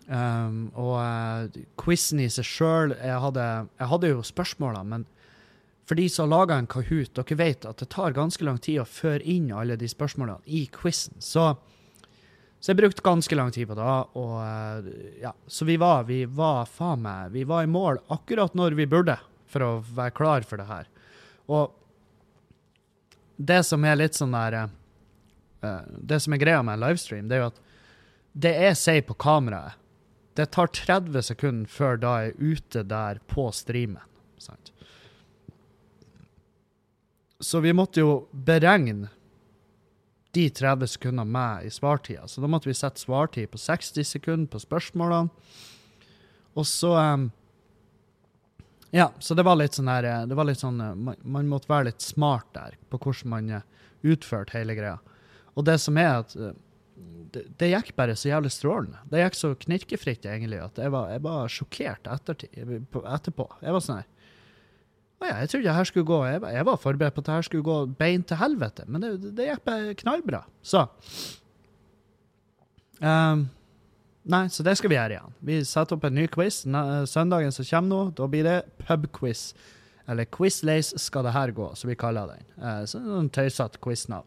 Um, og uh, quizen i seg sjøl jeg, jeg, hadde jo spørsmåla, men for de som har laga en Kahoot, dere vet at det tar ganske lang tid å føre inn alle de spørsmålene i quizen. Så så jeg brukte ganske lang tid på det. Og, uh, ja, så vi var, vi var faen meg Vi var i mål akkurat når vi burde, for å være klar for det her. Og det som er litt sånn der uh, Det som er greia med en livestream, det er jo at det jeg sier på kameraet, det tar 30 sekunder før da jeg er ute der på streamen. Sant? Så vi måtte jo beregne de 30 sekundene med i svartida. Så da måtte vi sette svartid på 60 sekunder på spørsmålene. Og så um, Ja, så det var litt sånn her Det var litt sånn man, man, måtte være litt smart der på hvordan man uh, utførte hele greia. Og det som er at det, det, gikk bare så jævlig strålende. Det gikk så knirkefritt, egentlig, at jeg var, jeg var sjokkert etterpå. Jeg var sånn her å ja, jeg trodde det her skulle gå jeg, jeg, var forberedt på at det her skulle gå bein til helvete, men det, det gikk bare knallbra. Så um, nei, så det skal vi gjøre igjen. Vi setter opp en ny quiz. Søndagen som kommer nå, da blir det pubquiz. Eller Quizlace skal det her gå, som vi kaller den. Uh, så tøysete quiznavn.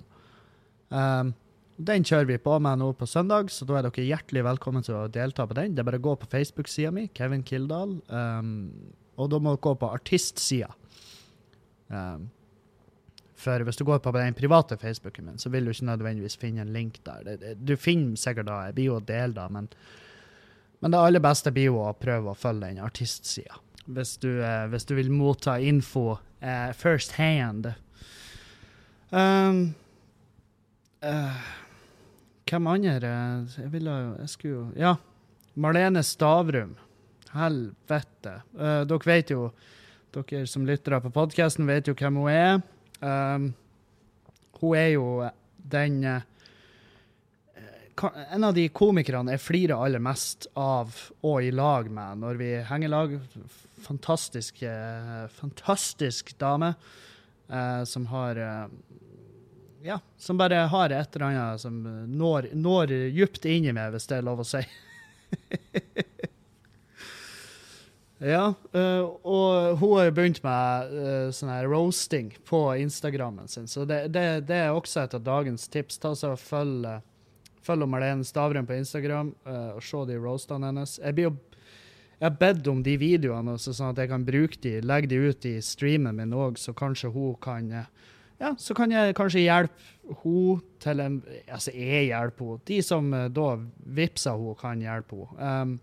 Um, den kjører vi på med nå på søndag, så da er dere hjertelig velkommen til å delta på den. Det er bare å gå på Facebook-sida mi, Kevin Kildahl, um, og da må dere gå på artistsida. Um, for hvis du går på den private Facebooken min, så vil du ikke nødvendigvis finne en link der. Du finner sikkert da, jeg blir jo å da, men, men det aller beste blir jo å prøve å følge den artistsida. Hvis, eh, hvis du vil motta info eh, first hand. Um, eh, hvem andre? Jeg ville jo Jeg skulle jo Ja. Marlene Stavrum. Helvete. Uh, dere vet jo Dere som lyttere på podkasten, vet jo hvem hun er. Um, hun er jo den uh, En av de komikerne jeg flirer aller mest av og i lag med når vi henger lag. Fantastisk, eh, fantastisk dame som har Ja, som bare har et eller annet som når, når djupt i meg, hvis det er lov å si. Ja, øh, og hun har jo begynt med øh, sånn her roasting på Instagrammen sin, så det, det, det er også et av dagens tips. Ta seg og Følg følg Marlene Stavrum på Instagram og se de roastene hennes. Jeg, blir jo, jeg har bedt om de videoene, også, sånn at jeg kan bruke de, legge de ut i streamen min òg, så kanskje hun kan Ja, så kan jeg kanskje hjelpe hun til en Altså, jeg hjelper henne. De som øh, da vippser henne, kan hjelpe henne. Um,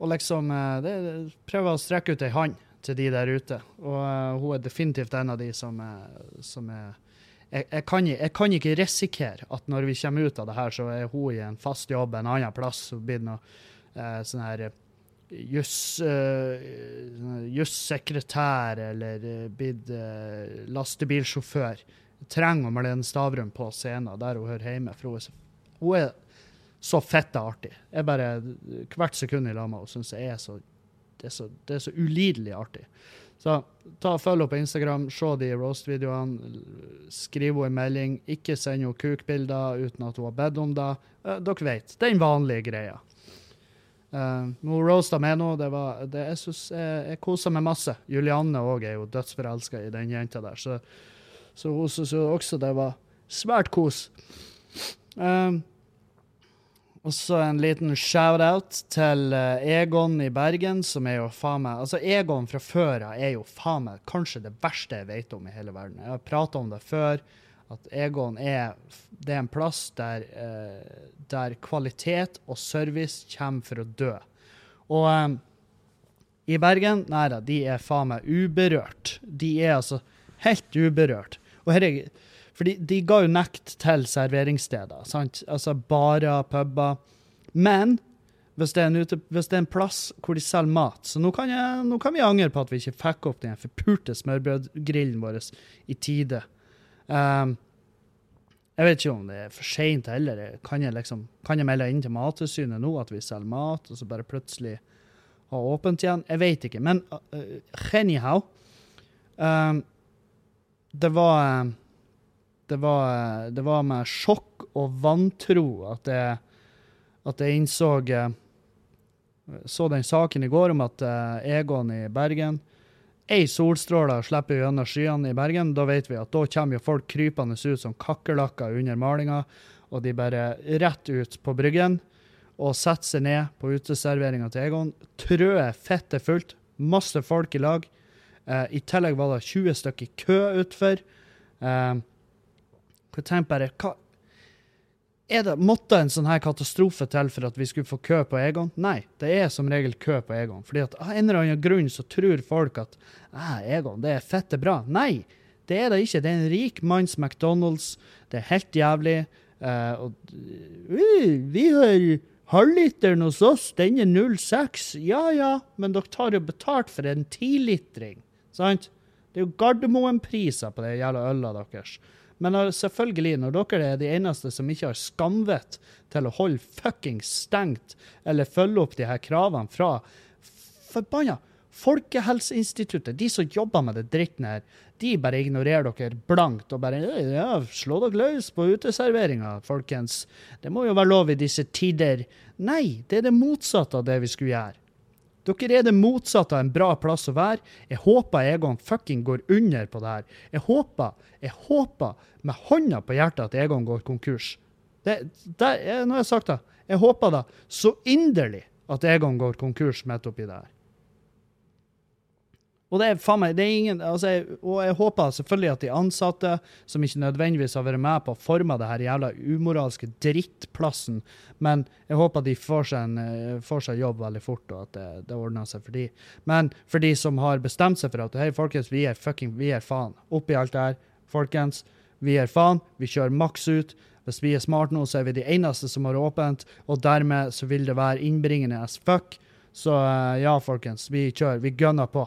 og liksom eh, det- prøve å strekke ut ei hånd til de der ute. Og uh, hun er definitivt en av de som, er- som er jeg, jeg, kan, jeg kan ikke risikere at når vi kommer ut av det her, så er hun i en fast jobb en annen plass. Hun blir noe eh, sånn her eh, sånn jussekretær eller eh, blitt uh, lastebilsjåfør. Trenger Marlene Stavrum på scenen der hun hører hjemme. For hun er så, hun er så fette artig. Jeg bare, Hvert sekund i lag med henne syns jeg er så det, er så det er så ulidelig artig. Så ta og følg henne på Instagram, se de roast-videoene, skriv henne en melding. Ikke send henne kukbilder uten at hun har bedt om det. Dere vet, den vanlige greia. Uh, hun roasta med nå. Det var, det, jeg jeg, jeg koser meg masse. Julianne òg er jo dødsforelska i den jenta der, så, så hun syns jo også det var svært kos. Um, og så en liten shout-out til eh, Egon i Bergen, som er jo faen meg Altså, Egon fra før av er jo faen meg kanskje det verste jeg vet om i hele verden. Jeg har prata om det før, at Egon er Det er en plass der, eh, der kvalitet og service kommer for å dø. Og eh, i Bergen, nei da, de er faen meg uberørt. De er altså helt uberørt. Og her er for de ga jo nekt til serveringssteder, sant? Altså barer, puber. Men hvis det, ute, hvis det er en plass hvor de selger mat Så nå kan, jeg, nå kan vi angre på at vi ikke fikk opp den forpulte smørbrødgrillen vår i tide. Um, jeg vet ikke om det er for seint heller. Kan jeg, liksom, kan jeg melde inn til Mattilsynet nå at vi selger mat, og så bare plutselig ha åpent igjen? Jeg vet ikke. Men uh, anyhow um, Det var det var, det var med sjokk og vantro at jeg, at jeg innså eh, Så den saken i går om at eh, Egon i Bergen Ei solstråle slipper gjennom skyene i Bergen. Da vet vi at da kommer jo folk krypende ut som kakerlakker under malinga, og de bare rett ut på Bryggen og setter seg ned på uteserveringa til Egon. Trøet er fullt. Masse folk i lag. Eh, I tillegg var det 20 stykker i kø utfor. Eh, jeg tenkte bare, hva det, Måtte en sånn her katastrofe til for at vi skulle få kø på Egon? Nei, det er som regel kø på Egon. fordi at av en eller annen grunn så tror folk at «Ah, Egon, det er fette bra. Nei, det er det ikke. Det er en rik manns McDonald's. Det er helt jævlig. Uh, og uh, Vi har halvliteren hos oss, den er 0,6. Ja ja, men dere tar jo betalt for en tilitring, sant? Det er jo Gardermoen-priser på det jævla øla deres. Men selvfølgelig, når dere er de eneste som ikke har skamvett til å holde fuckings stengt eller følge opp de her kravene fra forbanna Folkehelseinstituttet, de som jobber med det dritten her, de bare ignorerer dere blankt og bare ja, slå dere løs på uteserveringa, folkens. Det må jo være lov i disse tider. Nei, det er det motsatte av det vi skulle gjøre. Dere er det motsatte av en bra plass å være. Jeg håper Egon fucking går under på det her. Jeg håper, jeg håper med hånda på hjertet at Egon går konkurs. Det, det, nå har jeg sagt det. Jeg håper da så inderlig at Egon går konkurs midt oppi det her. Og det er faen meg, det er ingen, altså jeg, og jeg håper selvfølgelig at de ansatte, som ikke nødvendigvis har vært med på å forme det her jævla umoralske drittplassen, men jeg håper de får seg, en, eh, får seg jobb veldig fort, og at det, det, ordner seg for de. Men for de som har bestemt seg for at hei, folkens, vi er fucking, vi er faen. Oppi alt det her, folkens, vi er faen. Vi kjører maks ut. Hvis vi er smarte nå, så er vi de eneste som har åpent, og dermed så vil det være innbringende as fuck. Så eh, ja, folkens, vi kjører. Vi gønner på.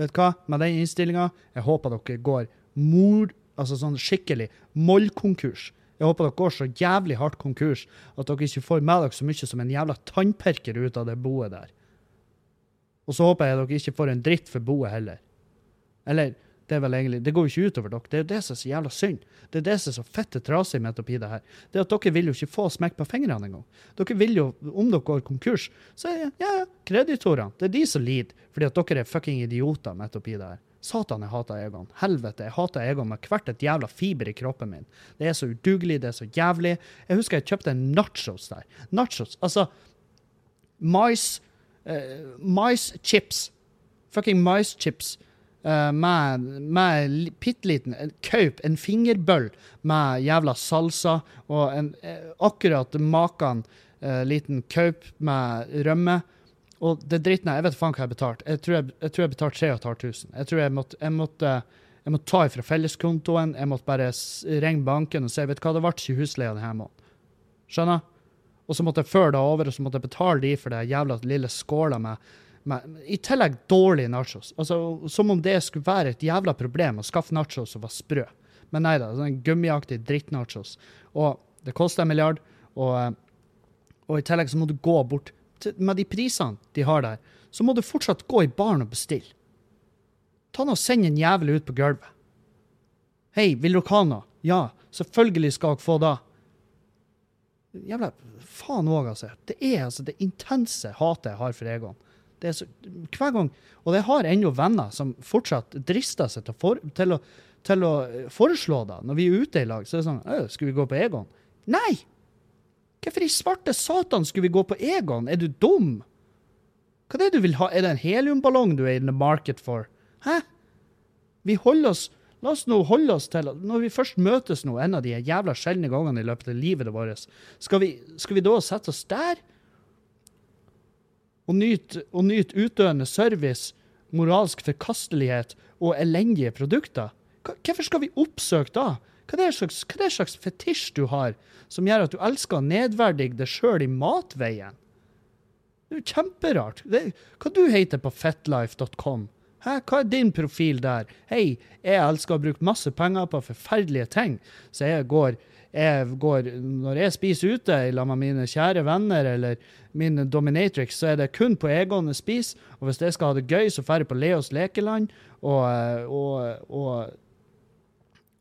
Vet du hva, med den innstillinga, jeg håper dere går mor, altså sånn skikkelig mollkonkurs. Jeg håper dere går så jævlig hardt konkurs at dere ikke får med dere så mye som en jævla tannperker ut av det boet der. Og så håper jeg dere ikke får en dritt for boet heller. Eller det er vel egentlig, det går jo ikke utover dere. Det er jo det som er så jævla synd. Det er det som er så fette trasig med oppi det her. Det at dere vil jo ikke få smekk på fingrene engang. Dere vil jo, om dere går konkurs, så er det ja, ja, kreditorene. Det er de som lider, fordi at dere er fucking idioter midt oppi det her. Satan, jeg hater Egon. Helvete, jeg hater Egon med hvert et jævla fiber i kroppen min. Det er så udugelig, det er så jævlig. Jeg husker jeg kjøpte nachos der. Nachos, altså Mais uh, Mais chips. Fucking mais chips uh, med, med bitte liten kaup, en fingerbøll med jævla salsa og en uh, akkurat maken uh, liten kaup med rømme. Og det dritten jeg vet faen hva jeg betalte. Jeg tror jeg, jeg, tror jeg betalte 3500. Jeg tror jeg måtte, jeg måtte, jeg måtte ta ifra felleskontoen. Jeg måtte bare ringe banken og si vet du hva, det ble ikke husleia denne måneden. Skjønner? Og så måtte jeg føre det over, og så måtte jeg betale de for det jævla lille skåla med men I tillegg dårlige nachos. Altså, Som om det skulle være et jævla problem å skaffe nachos som var sprø. Men nei da, sånn gummiaktig drittnachos. Og det koster en milliard, og, og, i tillegg så må du gå bort til, Med de prisene de har der, så må du fortsatt gå i baren og bestille. Ta nå og Send en jævel ut på gulvet. Hei, vil dere ha noe? Ja, selvfølgelig skal dere få det. Jævla faen òg, altså. Det er altså det intense hatet jeg har for Egon. Så, hver gang. Og jeg har ennå venner som fortsatt drister seg til, for, til, å, til, å, foreslå det. Når vi er ute i lag, så er det sånn Skal vi gå på Egon? Nei! Hvorfor i svarte satan skulle vi gå på Egon? Er du dum? Hva er det du vil ha? Er det en heliumballong du er in the market for? Hæ? Vi holder oss La oss nå holde oss til Når vi først møtes nå, en av de jævla sjeldne gangene i løpet av livet vårt, skal skal vi da sette oss der? Og nyte, og nyte service, moralsk forkastelighet og elendige produkter? Hvorfor skal vi oppsøke da? Hva er det slags, hva er det slags fetisj du har som gjør at du elsker å nedverdige deg sjøl i matveien? Det er jo kjemperart. Det, hva du heter på fetlife.com? Hæ? Hva er din profil der? Hei, jeg elsker å bruke masse penger på forferdelige ting, så jeg går jeg går, når jeg spiser ute sammen med mine kjære venner eller min dominatrix, så er det kun på Egon jeg spiser. Og hvis jeg skal ha det gøy, så drar jeg på Leos lekeland, og, og, og,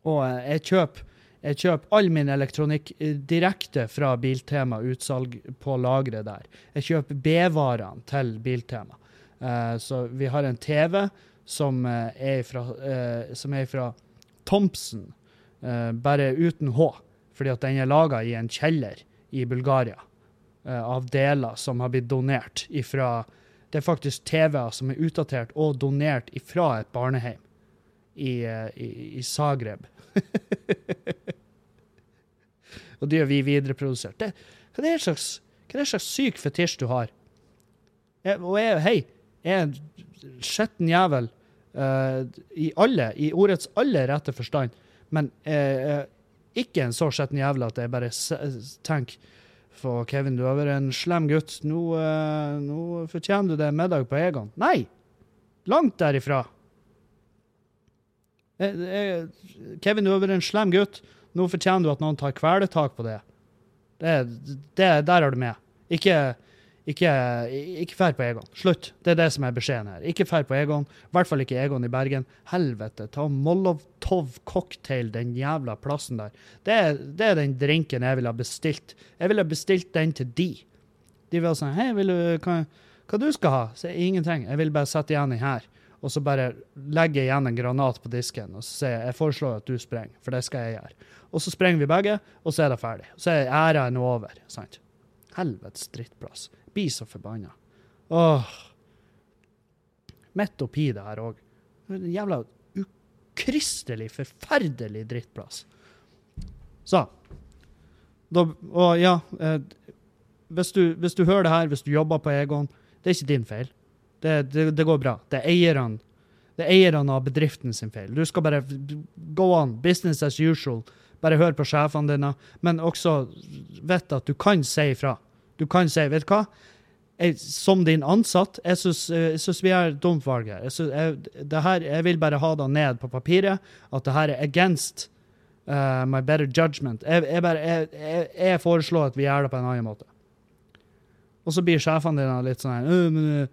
og jeg kjøper jeg kjøper all min elektronikk direkte fra Biltema utsalg på lageret der. Jeg kjøper B-varene til Biltema. Uh, så vi har en TV som er fra, uh, som er fra Thompson, bare uten H fordi at den er laga i en kjeller i Bulgaria uh, av deler som har blitt donert ifra Det er faktisk TV-er som er utdatert og donert ifra et barnehjem i, uh, i, i Zagreb. og de har vi videreprodusert. Det, hva, er det slags, hva er det slags syk fetisj du har? Jeg, og jeg, hei, jeg er en skitten jævel uh, i alle, i ordets aller rette forstand. Men uh, ikke en så skitten jævel at jeg bare tenker for Kevin, du har vært en slem gutt. Nå, uh, nå fortjener du deg middag på Egon. Nei! Langt derifra. Jeg, jeg, Kevin, du har vært en slem gutt. Nå fortjener du at noen tar kvelertak på det. det, det der har du med. Ikke, Ikke, ikke fær på Egon. Slutt. Det er det som er beskjeden her. Ikke fær på Egon. I hvert fall ikke Egon i Bergen. Helvete, ta Molotov cocktail den jævla plassen der. Det er, det er den drinken jeg ville ha bestilt. Jeg ville ha bestilt den til de. De vil sånn Hei, vil du, hva, hva du skal ha? Så ingenting. Jeg vil bare sette igjen den her. Og så bare legge igjen en granat på disken og så sier jeg foreslår at du sprenger, for det skal jeg gjøre. Og så sprenger vi begge, og så er det ferdig. Så er æraen over. sant? Helvetes drittplass. Blir så forbanna. Åh. Midt oppi det her òg. En jævla ukristelig, forferdelig drittplass. Så. Da, og ja eh, hvis, du, hvis, du, hører det her, hvis du jobber på Egon, det er ikke din feil. Det, det, det går bra. Det er eierne det er eierne av bedriften sin feil. Du skal bare go on, business as usual. Bare hør på sjefene dine, men også vet at du kan si ifra. Du kan si, vet du hva, jeg, som din ansatt, jeg syns vi er et dumt valg her. Jeg, synes, jeg, her. jeg, vil bare ha det ned på papiret, at det her er against uh, my better judgment. Bare, jeg, foreslår at vi gjør det på en annen måte. Og så blir sjefene dine litt sånn her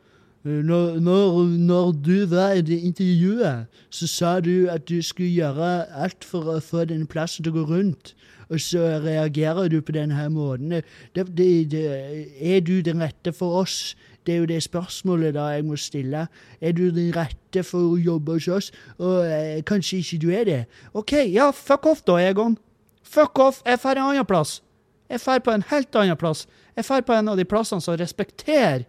når, når, når, du var i det intervjuet, så sa du at du skulle gjøre alt for å få denne plassen til å gå rundt og så reagerer du på denne måten. Det, det, det, er du den rette for oss? Det er jo det spørsmålet da jeg må stille. Er du den rette for å jobbe hos oss? Og eh, kanskje ikke du er det. OK, ja, fuck off da, Egon. Fuck off. Jeg drar en annen plass. Jeg drar på en helt annen plass. Jeg drar på en av de plassene som respekterer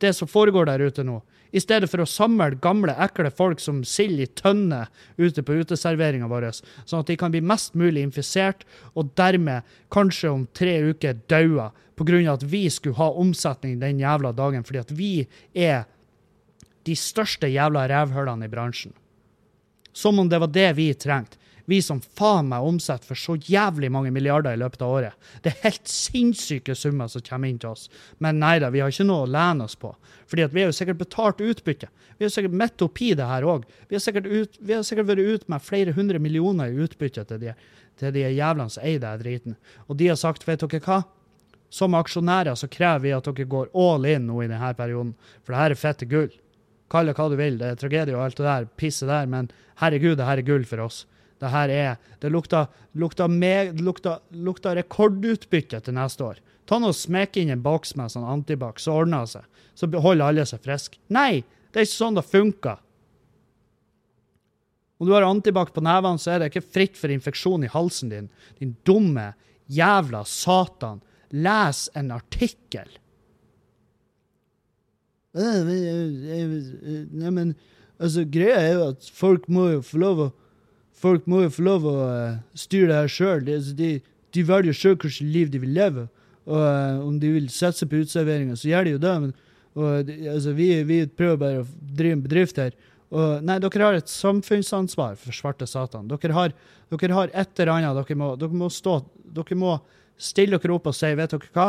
det som foregår der ute nå. I stedet for å samle gamle, ekle folk som sild i tønne ute på uteserveringa vår, sånn at de kan bli mest mulig infisert, og dermed kanskje om tre uker daue pga. at vi skulle ha omsetning den jævla dagen, fordi at vi er de største jævla rævhølene i bransjen. Som om det var det vi trengte. Vi som faen meg omsetter for så jævlig mange milliarder i løpet av året. Det er helt sinnssyke summer som kommer inn til oss. Men nei da, vi har ikke noe å lene oss på. Fordi vi har jo sikkert betalt utbytte. Vi har sikkert midt oppi det her òg. Vi, vi har sikkert vært ute med flere hundre millioner i utbytte til de, til de jævlene som eier den driten. Og de har sagt, vet dere hva? Som aksjonærer så krever vi at dere går all in nå i denne perioden, for det her er fette gull. Kall det hva du vil, det er tragedie og alt det der pisset der, men herregud, det her er gull for oss. Det her er Det lukter, lukter, meg, lukter, lukter rekordutbytte til neste år. Ta nå Smekk inn en boks med sånn antibac, så ordner det seg. Så holder alle seg friske. Nei, det er ikke sånn det funker. Om du har antibac på nevene, så er det ikke fritt for infeksjon i halsen din. Din dumme jævla satan. Les en artikkel. Nei, men altså, greia er jo at folk må jo få lov å folk må jo få lov å uh, styre det her sjøl. De, altså, de, de, velger sjøl hvilket liv de vil leve. Og uh, om de vil satse på uteserveringa, så gjør de jo det. Men, og, altså, vi, vi, prøver bare å drive en bedrift her. Og, nei, dere har et samfunnsansvar for svarte satan. Dere har, dere har et eller annet dere må, dere må stå Dere må stille dere opp og si, vet dere hva?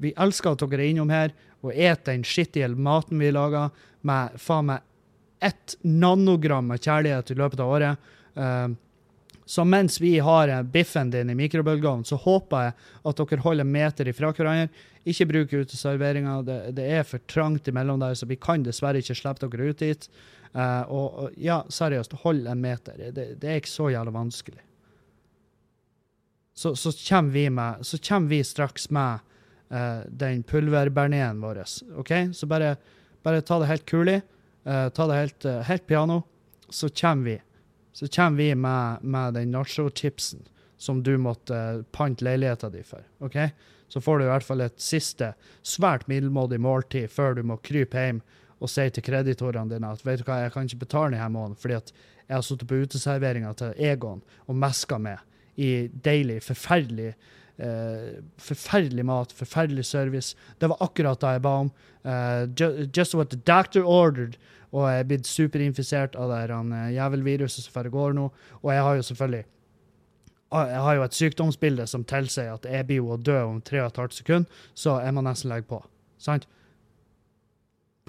Vi elsker at dere er innom her og spiser den skittige maten vi lager, med faen meg ett nanogram med kjærlighet i løpet av året. Uh, så mens vi har biffen din i mikrobølgeovnen, så håper jeg at dere holder meter ifra hverandre. Ikke bruk uteserveringa. Det, det er for trangt imellom der, så vi kan dessverre ikke slippe dere ut dit. Og, og, ja, seriøst, hold en meter. Det, det er ikke så jævla vanskelig. Så, så, kommer vi med, så kommer vi straks med uh, den pulverberneen vår. OK? Så bare, bare ta det helt kulig. Uh, ta det helt, uh, helt, piano, så kommer vi. Så kommer vi med, med den nacho-chipsen som du måtte uh, pante leiligheta di for. ok? Så får du i hvert fall et siste svært middelmådig måltid før du må krype hjem og si til kreditorene dine at vet du hva, jeg kan ikke betale denne måneden fordi at jeg har sittet på uteserveringa til Egon og meska med i deilig, forferdelig Uh, forferdelig mat, forferdelig service. Det var akkurat det jeg ba om. Uh, just what the doctor ordered. Og jeg er blitt superinfisert av det uh, jævelviruset som foregår nå. Og jeg har jo selvfølgelig jeg har jo et sykdomsbilde som tilsier at jeg blir jo å dø om 3 15 sekunder, så jeg må nesten legge på. Sant?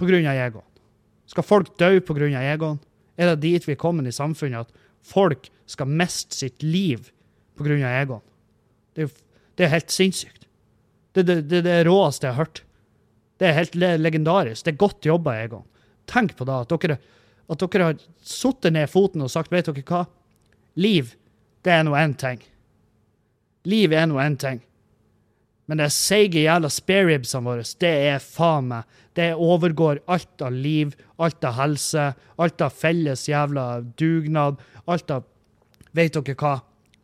På grunn av Egon. Skal folk dø på grunn av Egon? Er det dit vi er kommet i samfunnet, at folk skal miste sitt liv på grunn av Egon? Det er det er helt sinnssykt. Det er det, det, det, råeste jeg har hørt. Det er helt legendarisk. Det er godt jobba, Egon. Tenk på da, at dere, at dere har satt ned foten og sagt, vet dere hva? Liv, det er nå én ting. Liv er nå én ting. Men det seige jævla spareribsene våre, det er faen meg Det overgår alt av liv, alt av helse, alt av felles jævla dugnad, alt av Vet dere hva?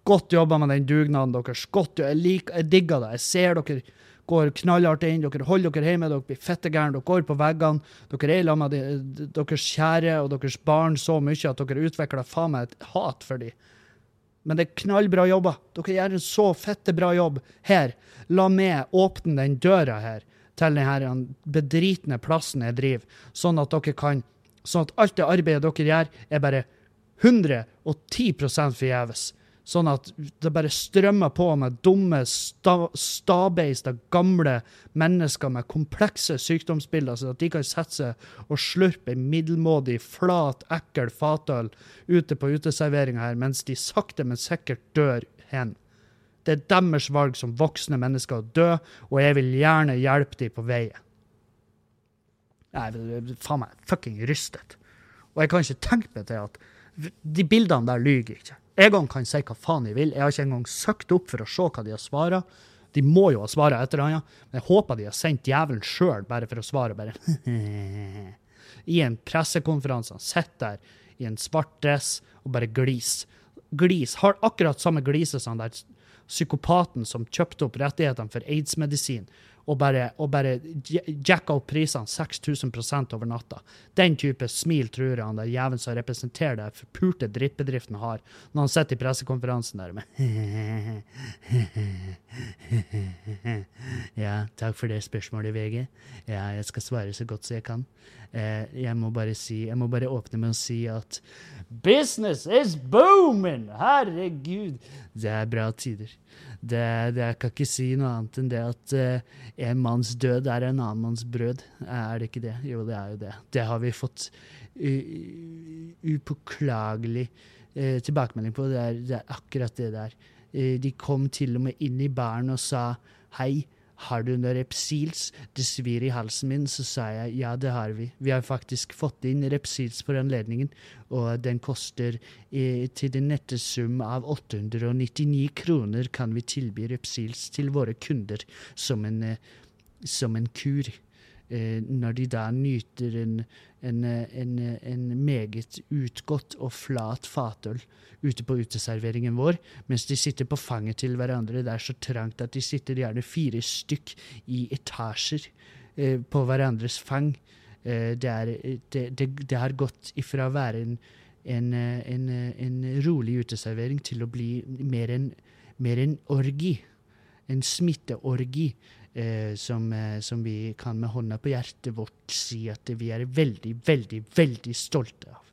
Godt jobba med den dugnaden deres. Godt, jeg, liker, jeg digger det. Jeg ser dere går knallhardt inn, dere holder dere hjemme, dere blir fettegærne, dere går på veggene. Dere er sammen med deres kjære og deres barn så mye at dere utvikler faen meg et hat for dem. Men det er knallbra jobber. Dere gjør en så fette bra jobb her. La meg åpne den døra her til denne bedritne plassen jeg driver, sånn at dere kan Sånn at alt det arbeidet dere gjør, er bare 110% forgjeves. Sånn at det bare strømmer på med dumme, sta, stabeista, gamle mennesker med komplekse sykdomsbilder, sånn at de kan sette seg og slurpe en middelmådig, flat, ekkel fatøl ute på uteserveringa her, mens de sakte, men sikkert dør hen. Det er deres valg som voksne mennesker å dø, og jeg vil gjerne hjelpe dem på veien. Er faen meg fucking rystet. Og jeg kan ikke tenke meg til at de bildene der lyver ikke. Egon kan si hva faen de vil. Jeg har ikke engang søkt opp for å se hva de har svara. De må jo ha svara et eller annet, men jeg håper de har sendt djevelen sjøl bare for å svare. bare. I en pressekonferanse. Han sitter der i en svart dress og bare gliser. Glis. Har akkurat samme glise som den der psykopaten som kjøpte opp rettighetene for aids-medisin og bare, bare jacka opp prisene 6000% over natta. Den type smil tror jeg han der jævelen som representerer det forpulte drittbedriften har, når han sitter i pressekonferansen der med Ja, takk for det spørsmålet, VG. Ja, jeg skal svare så godt som jeg kan. Eh, jeg må bare si, jeg må bare åpne med å si at business is booming! Herregud! Det er bra tider. Det, det, jeg kan ikke si noe annet enn det at uh, en manns død er en annen manns brød. Er det ikke det? Jo, det er jo det. Det har vi fått upåklagelig uh, tilbakemelding på. Det er, det er, akkurat det der. Uh, de kom til og med inn i baren og sa hei. Har du noe Repsils? Det svir i halsen min. Så sa jeg ja, det har vi. Vi har faktisk fått inn Repsils for anledningen, og den koster eh, til den nette sum av 899 kroner kan vi tilby Repsils til våre kunder som en, eh, som en kur. Eh, når de da nyter en, en, en, en, meget utgått og flat fatøl ute på uteserveringen vår, mens de sitter på fanget til hverandre. Det er så trangt at de sitter gjerne fire stykk i etasjer eh, på hverandres fang. Eh, det, er, det, det, det, har gått ifra å være en, en, rolig uteservering til å bli mer en, mer en orgi. En smitteorgi eh, som, eh, som, vi kan med hånda på hjertet vårt si at vi er veldig, veldig, veldig stolte av.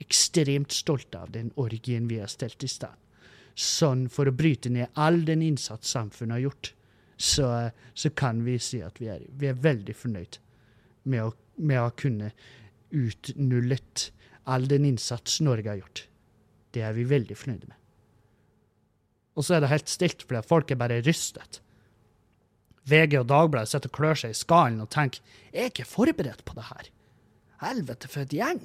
Ekstremt stolte av den orgien vi har stelt i stand. Sånn for å bryte ned all den innsats samfunnet har gjort, så, så kan vi si at vi er, vi er veldig fornøyd med å, med å kunne utnullet all den innsats Norge har gjort. Det er vi veldig fornøyde med. Og så er det helt stilt, fordi folk er bare rystet. VG og Dagbladet sitter og klør seg i skallen og tenker jeg er ikke forberedt på det her. Helvete, for et gjeng.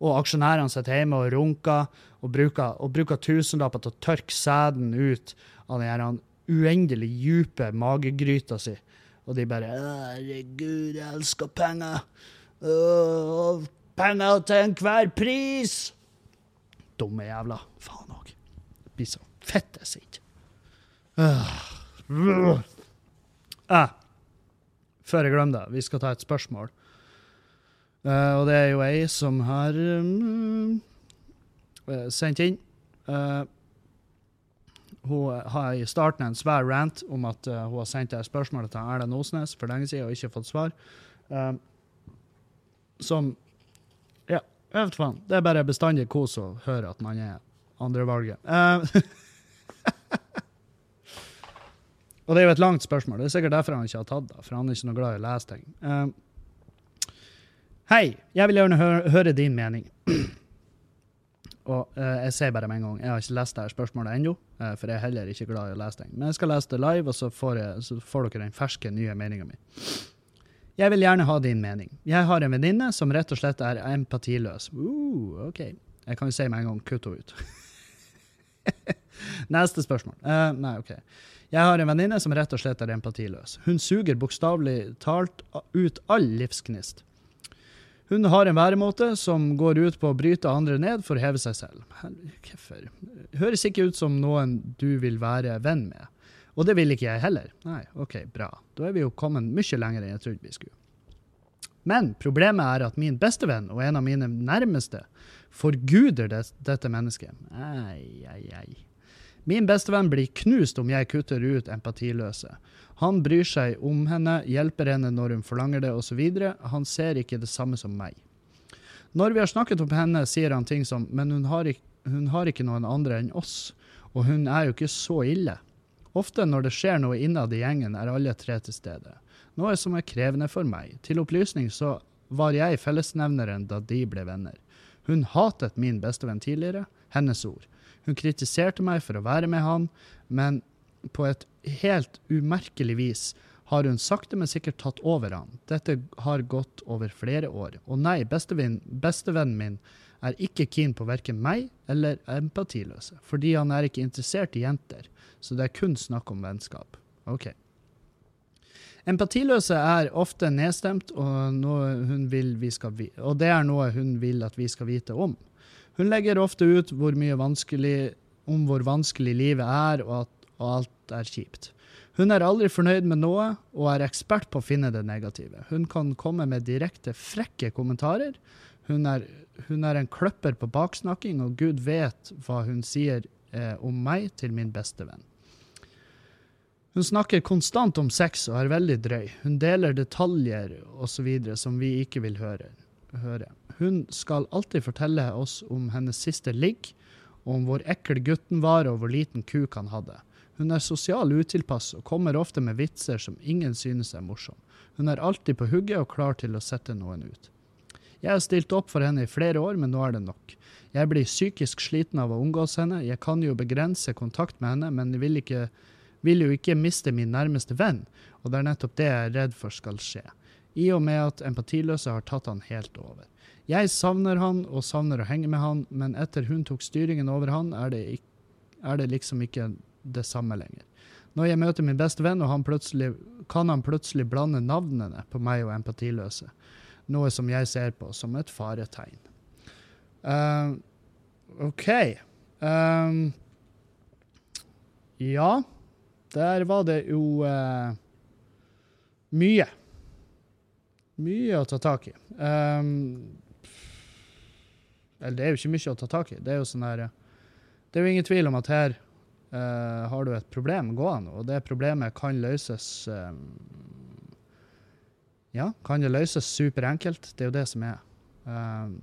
Og aksjonærene sitter hjemme og runker og bruker, og bruker tusenlapper til å tørke sæden ut av den uendelig dype magegryta si. Og de bare 'Herregud, jeg elsker penger'. Åh, penger til enhver pris! Dumme jævla. Faen òg. Blir så fette sint. Uh. Ah. Før jeg glemmer det, vi skal ta et spørsmål. Uh, og det er jo ei som har um, sendt inn. Uh, hun har i starten en svær rant om at uh, hun har sendt det spørsmålet til Erlend Osnes for lenge siden og ikke fått svar. som Ja, jeg vet faen. Det er bare bestandig kos å høre at man er andrevalget. Uh, Og det er jo et langt spørsmål. Det er sikkert derfor han ikke har tatt det, for han er ikke noe glad i å lese ting. Uh, Hei, jeg vil gjerne høre, høre din mening. Og uh, jeg sier bare med en gang, jeg har ikke lest det her spørsmålet ennå, uh, for jeg er heller ikke glad i å lese ting. Men jeg skal lese det live, og så får, jeg, så får dere den ferske, nye meninga mi. Jeg vil gjerne ha din mening. Jeg har en venninne som rett og slett er empatiløs. Uh, OK. Jeg kan jo si med en gang kutt henne ut. Neste spørsmål. Uh, nei, OK. Jeg har en venninne som rett og slett er empatiløs. Hun suger bokstavelig talt ut all livsgnist. Hun har en væremåte som går ut på å bryte andre ned for å heve seg selv. Hvorfor? Høres ikke ut som noen du vil være venn med. Og det vil ikke jeg heller. Nei, OK, bra. Da er vi jo kommet mye lenger enn jeg trodde vi skulle. Men problemet er at min bestevenn og en av mine nærmeste forguder det, dette mennesket. Ei, ei, ei. Min bestevenn blir knust om jeg kutter ut empatiløse. Han bryr seg om henne, hjelper henne når hun forlanger det, osv. Han ser ikke det samme som meg. Når vi har snakket om henne, sier han ting som men hun har, ikke, hun har ikke noen andre enn oss, og hun er jo ikke så ille. Ofte når det skjer noe innad i gjengen, er alle tre til stede. Noe som er krevende for meg. Til opplysning så var jeg fellesnevneren da de ble venner. Hun hatet min bestevenn tidligere, hennes ord. Hun kritiserte meg for å være med han, men på et helt umerkelig vis har hun sakte, men sikkert tatt over han. Dette har gått over flere år. Og nei, bestevennen min er ikke keen på verken meg eller empatiløse, fordi han er ikke interessert i jenter. Så det er kun snakk om vennskap. OK. Empatiløse er ofte nedstemt, og, og det er noe hun vil at vi skal vite om. Hun legger ofte ut hvor om hvor vanskelig livet er, og at og alt er kjipt. Hun er aldri fornøyd med noe, og er ekspert på å finne det negative. Hun kan komme med direkte frekke kommentarer. Hun er, hun er en kløpper på baksnakking, og Gud vet hva hun sier eh, om meg til min beste venn. Hun snakker konstant om sex og er veldig drøy. Hun deler detaljer osv. som vi ikke vil høre høre. Hun skal alltid fortelle oss om hennes siste ligg, om hvor ekkel gutten var og hvor liten kuk han hadde. Hun er sosial utilpass og kommer ofte med vitser som ingen synes er morsom. Hun er alltid på hugget og klar til å sette noen ut. Jeg har stilt opp for henne i flere år, men nå er det nok. Jeg blir psykisk sliten av å omgås henne. Jeg kan jo begrense kontakt med henne, men vil, ikke, vil jo ikke miste min nærmeste venn, og det er nettopp det jeg er redd for skal skje i og med at empatiløse har tatt han helt over. Jeg savner han og savner å henge med han, men etter hun tok styringen over han, er det, er det liksom ikke det samme lenger. Når jeg møter min beste venn, han kan han plutselig blande navnene på meg og empatiløse, noe som jeg ser på som et faretegn. Uh, OK. Um, ja, der var det jo uh, mye. Mye å ta tak i. Um, eller det er jo ikke mye å ta tak i. Det er jo sånn her Det er jo ingen tvil om at her uh, har du et problem gående, og det problemet kan løses um, Ja, kan det løses superenkelt? Det er jo det som er. Um,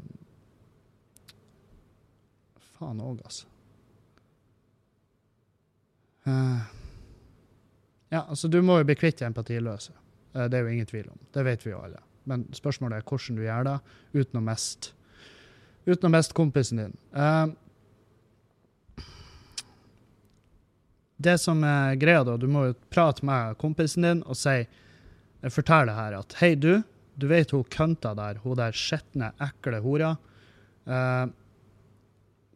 faen òg, altså. Uh, ja, altså, du må jo bli kvitt empatiløse. Uh, det er jo ingen tvil om. Det vet vi jo alle. Men spørsmålet er hvordan du gjør det uten å miste uten å miste kompisen din. Uh, det som er greia, da, du må jo prate med kompisen din og si Fortell det her at Hei, du. Du vet hun kønta der, hun der skitne, ekle hora. Uh,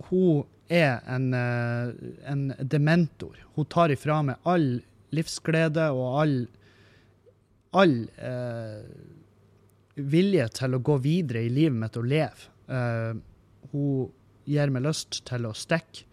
hun er en, uh, en, dementor. Hun tar ifra meg all livsglede og all all uh, vilje til å gå videre i livet mitt og leve. Uh, hun gir meg lyst til å stikke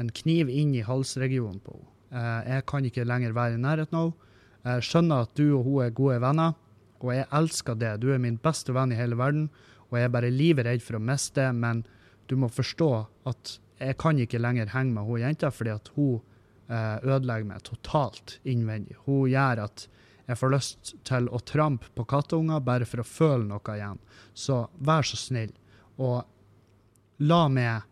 en kniv inn i halsregionen på henne. Uh, jeg kan ikke lenger være i nærheten av henne. Jeg skjønner at du og hun er gode venner, og jeg elsker det. Du er min beste venn i hele verden, og jeg er bare livredd for å miste det, men du må forstå at jeg kan ikke lenger henge med hun jenta, fordi at hun uh, ødelegger meg totalt innvendig. Hun gjør at jeg får lyst til å trampe på kattunger bare for å føle noe igjen. Så vær så snill, og la meg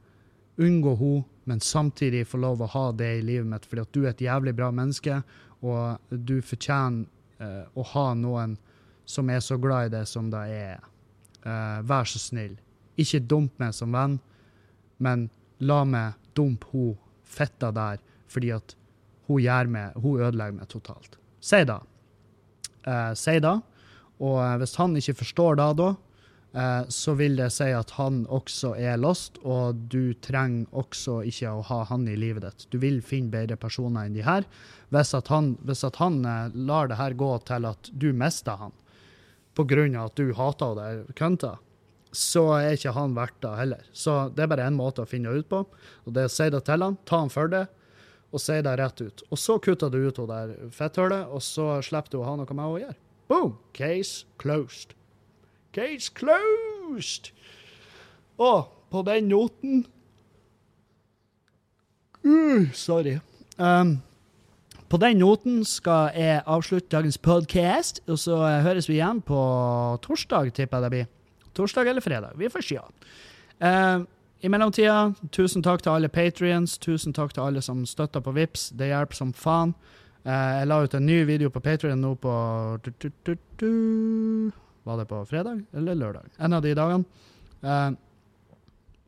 unngå henne, men samtidig få lov å ha det i livet mitt, fordi at du er et jævlig bra menneske, og du fortjener uh, å ha noen som er så glad i det som det er. Uh, vær så snill. Ikke dump meg som venn, men la meg dumpe hun fitta der fordi at hun gjør meg, hun ødelegger meg totalt. Si da. Eh, si det. Og eh, hvis han ikke forstår det da, eh, så vil det si at han også er lost, og du trenger også ikke å ha han i livet ditt. Du vil finne bedre personer enn de her. Hvis at han, hvis at han eh, lar det her gå til at du mister han, av at du hater det kønta, så er ikke han verdt det heller. Så det er bare én måte å finne ut på, og det er å si det til han, ta han for det, og sier det rett ut. Og så kutter du ut henne fetthullet, og så slipper du å ha noe med å gjøre. Boom! Case closed. Case closed! Og på den noten uh, Sorry. Um, på den noten skal jeg avslutte dagens podcast, og så høres vi igjen på torsdag, tipper jeg det blir. Torsdag eller fredag. Vi får se. Uh, I mellomtida, tusen takk til alle patrions, tusen takk til alle som støtter på Vips. Det hjelper som faen. Uh, jeg la ut en ny video på Patrion nå på. Var det på fredag eller lørdag? En av de dagene. Uh,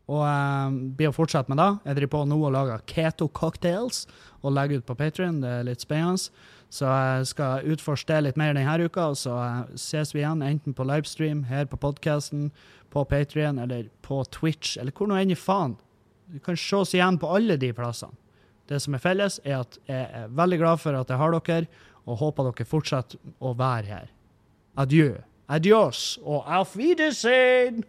og um, blir å fortsette med det. Jeg driver på nå og lager keto cocktails og legger ut på Patrion. Det er litt spennende. Så jeg skal utforske det litt mer denne uka, og så uh, ses vi igjen enten på livestream her på podkasten, på Patrion eller på Twitch, eller hvor nå enn i faen. Du kan se oss igjen på alle de plassene. Det som er felles, er at jeg er veldig glad for at jeg har dere, og håper dere fortsetter å være her. Adjø. Adios og auf Wiedersehen!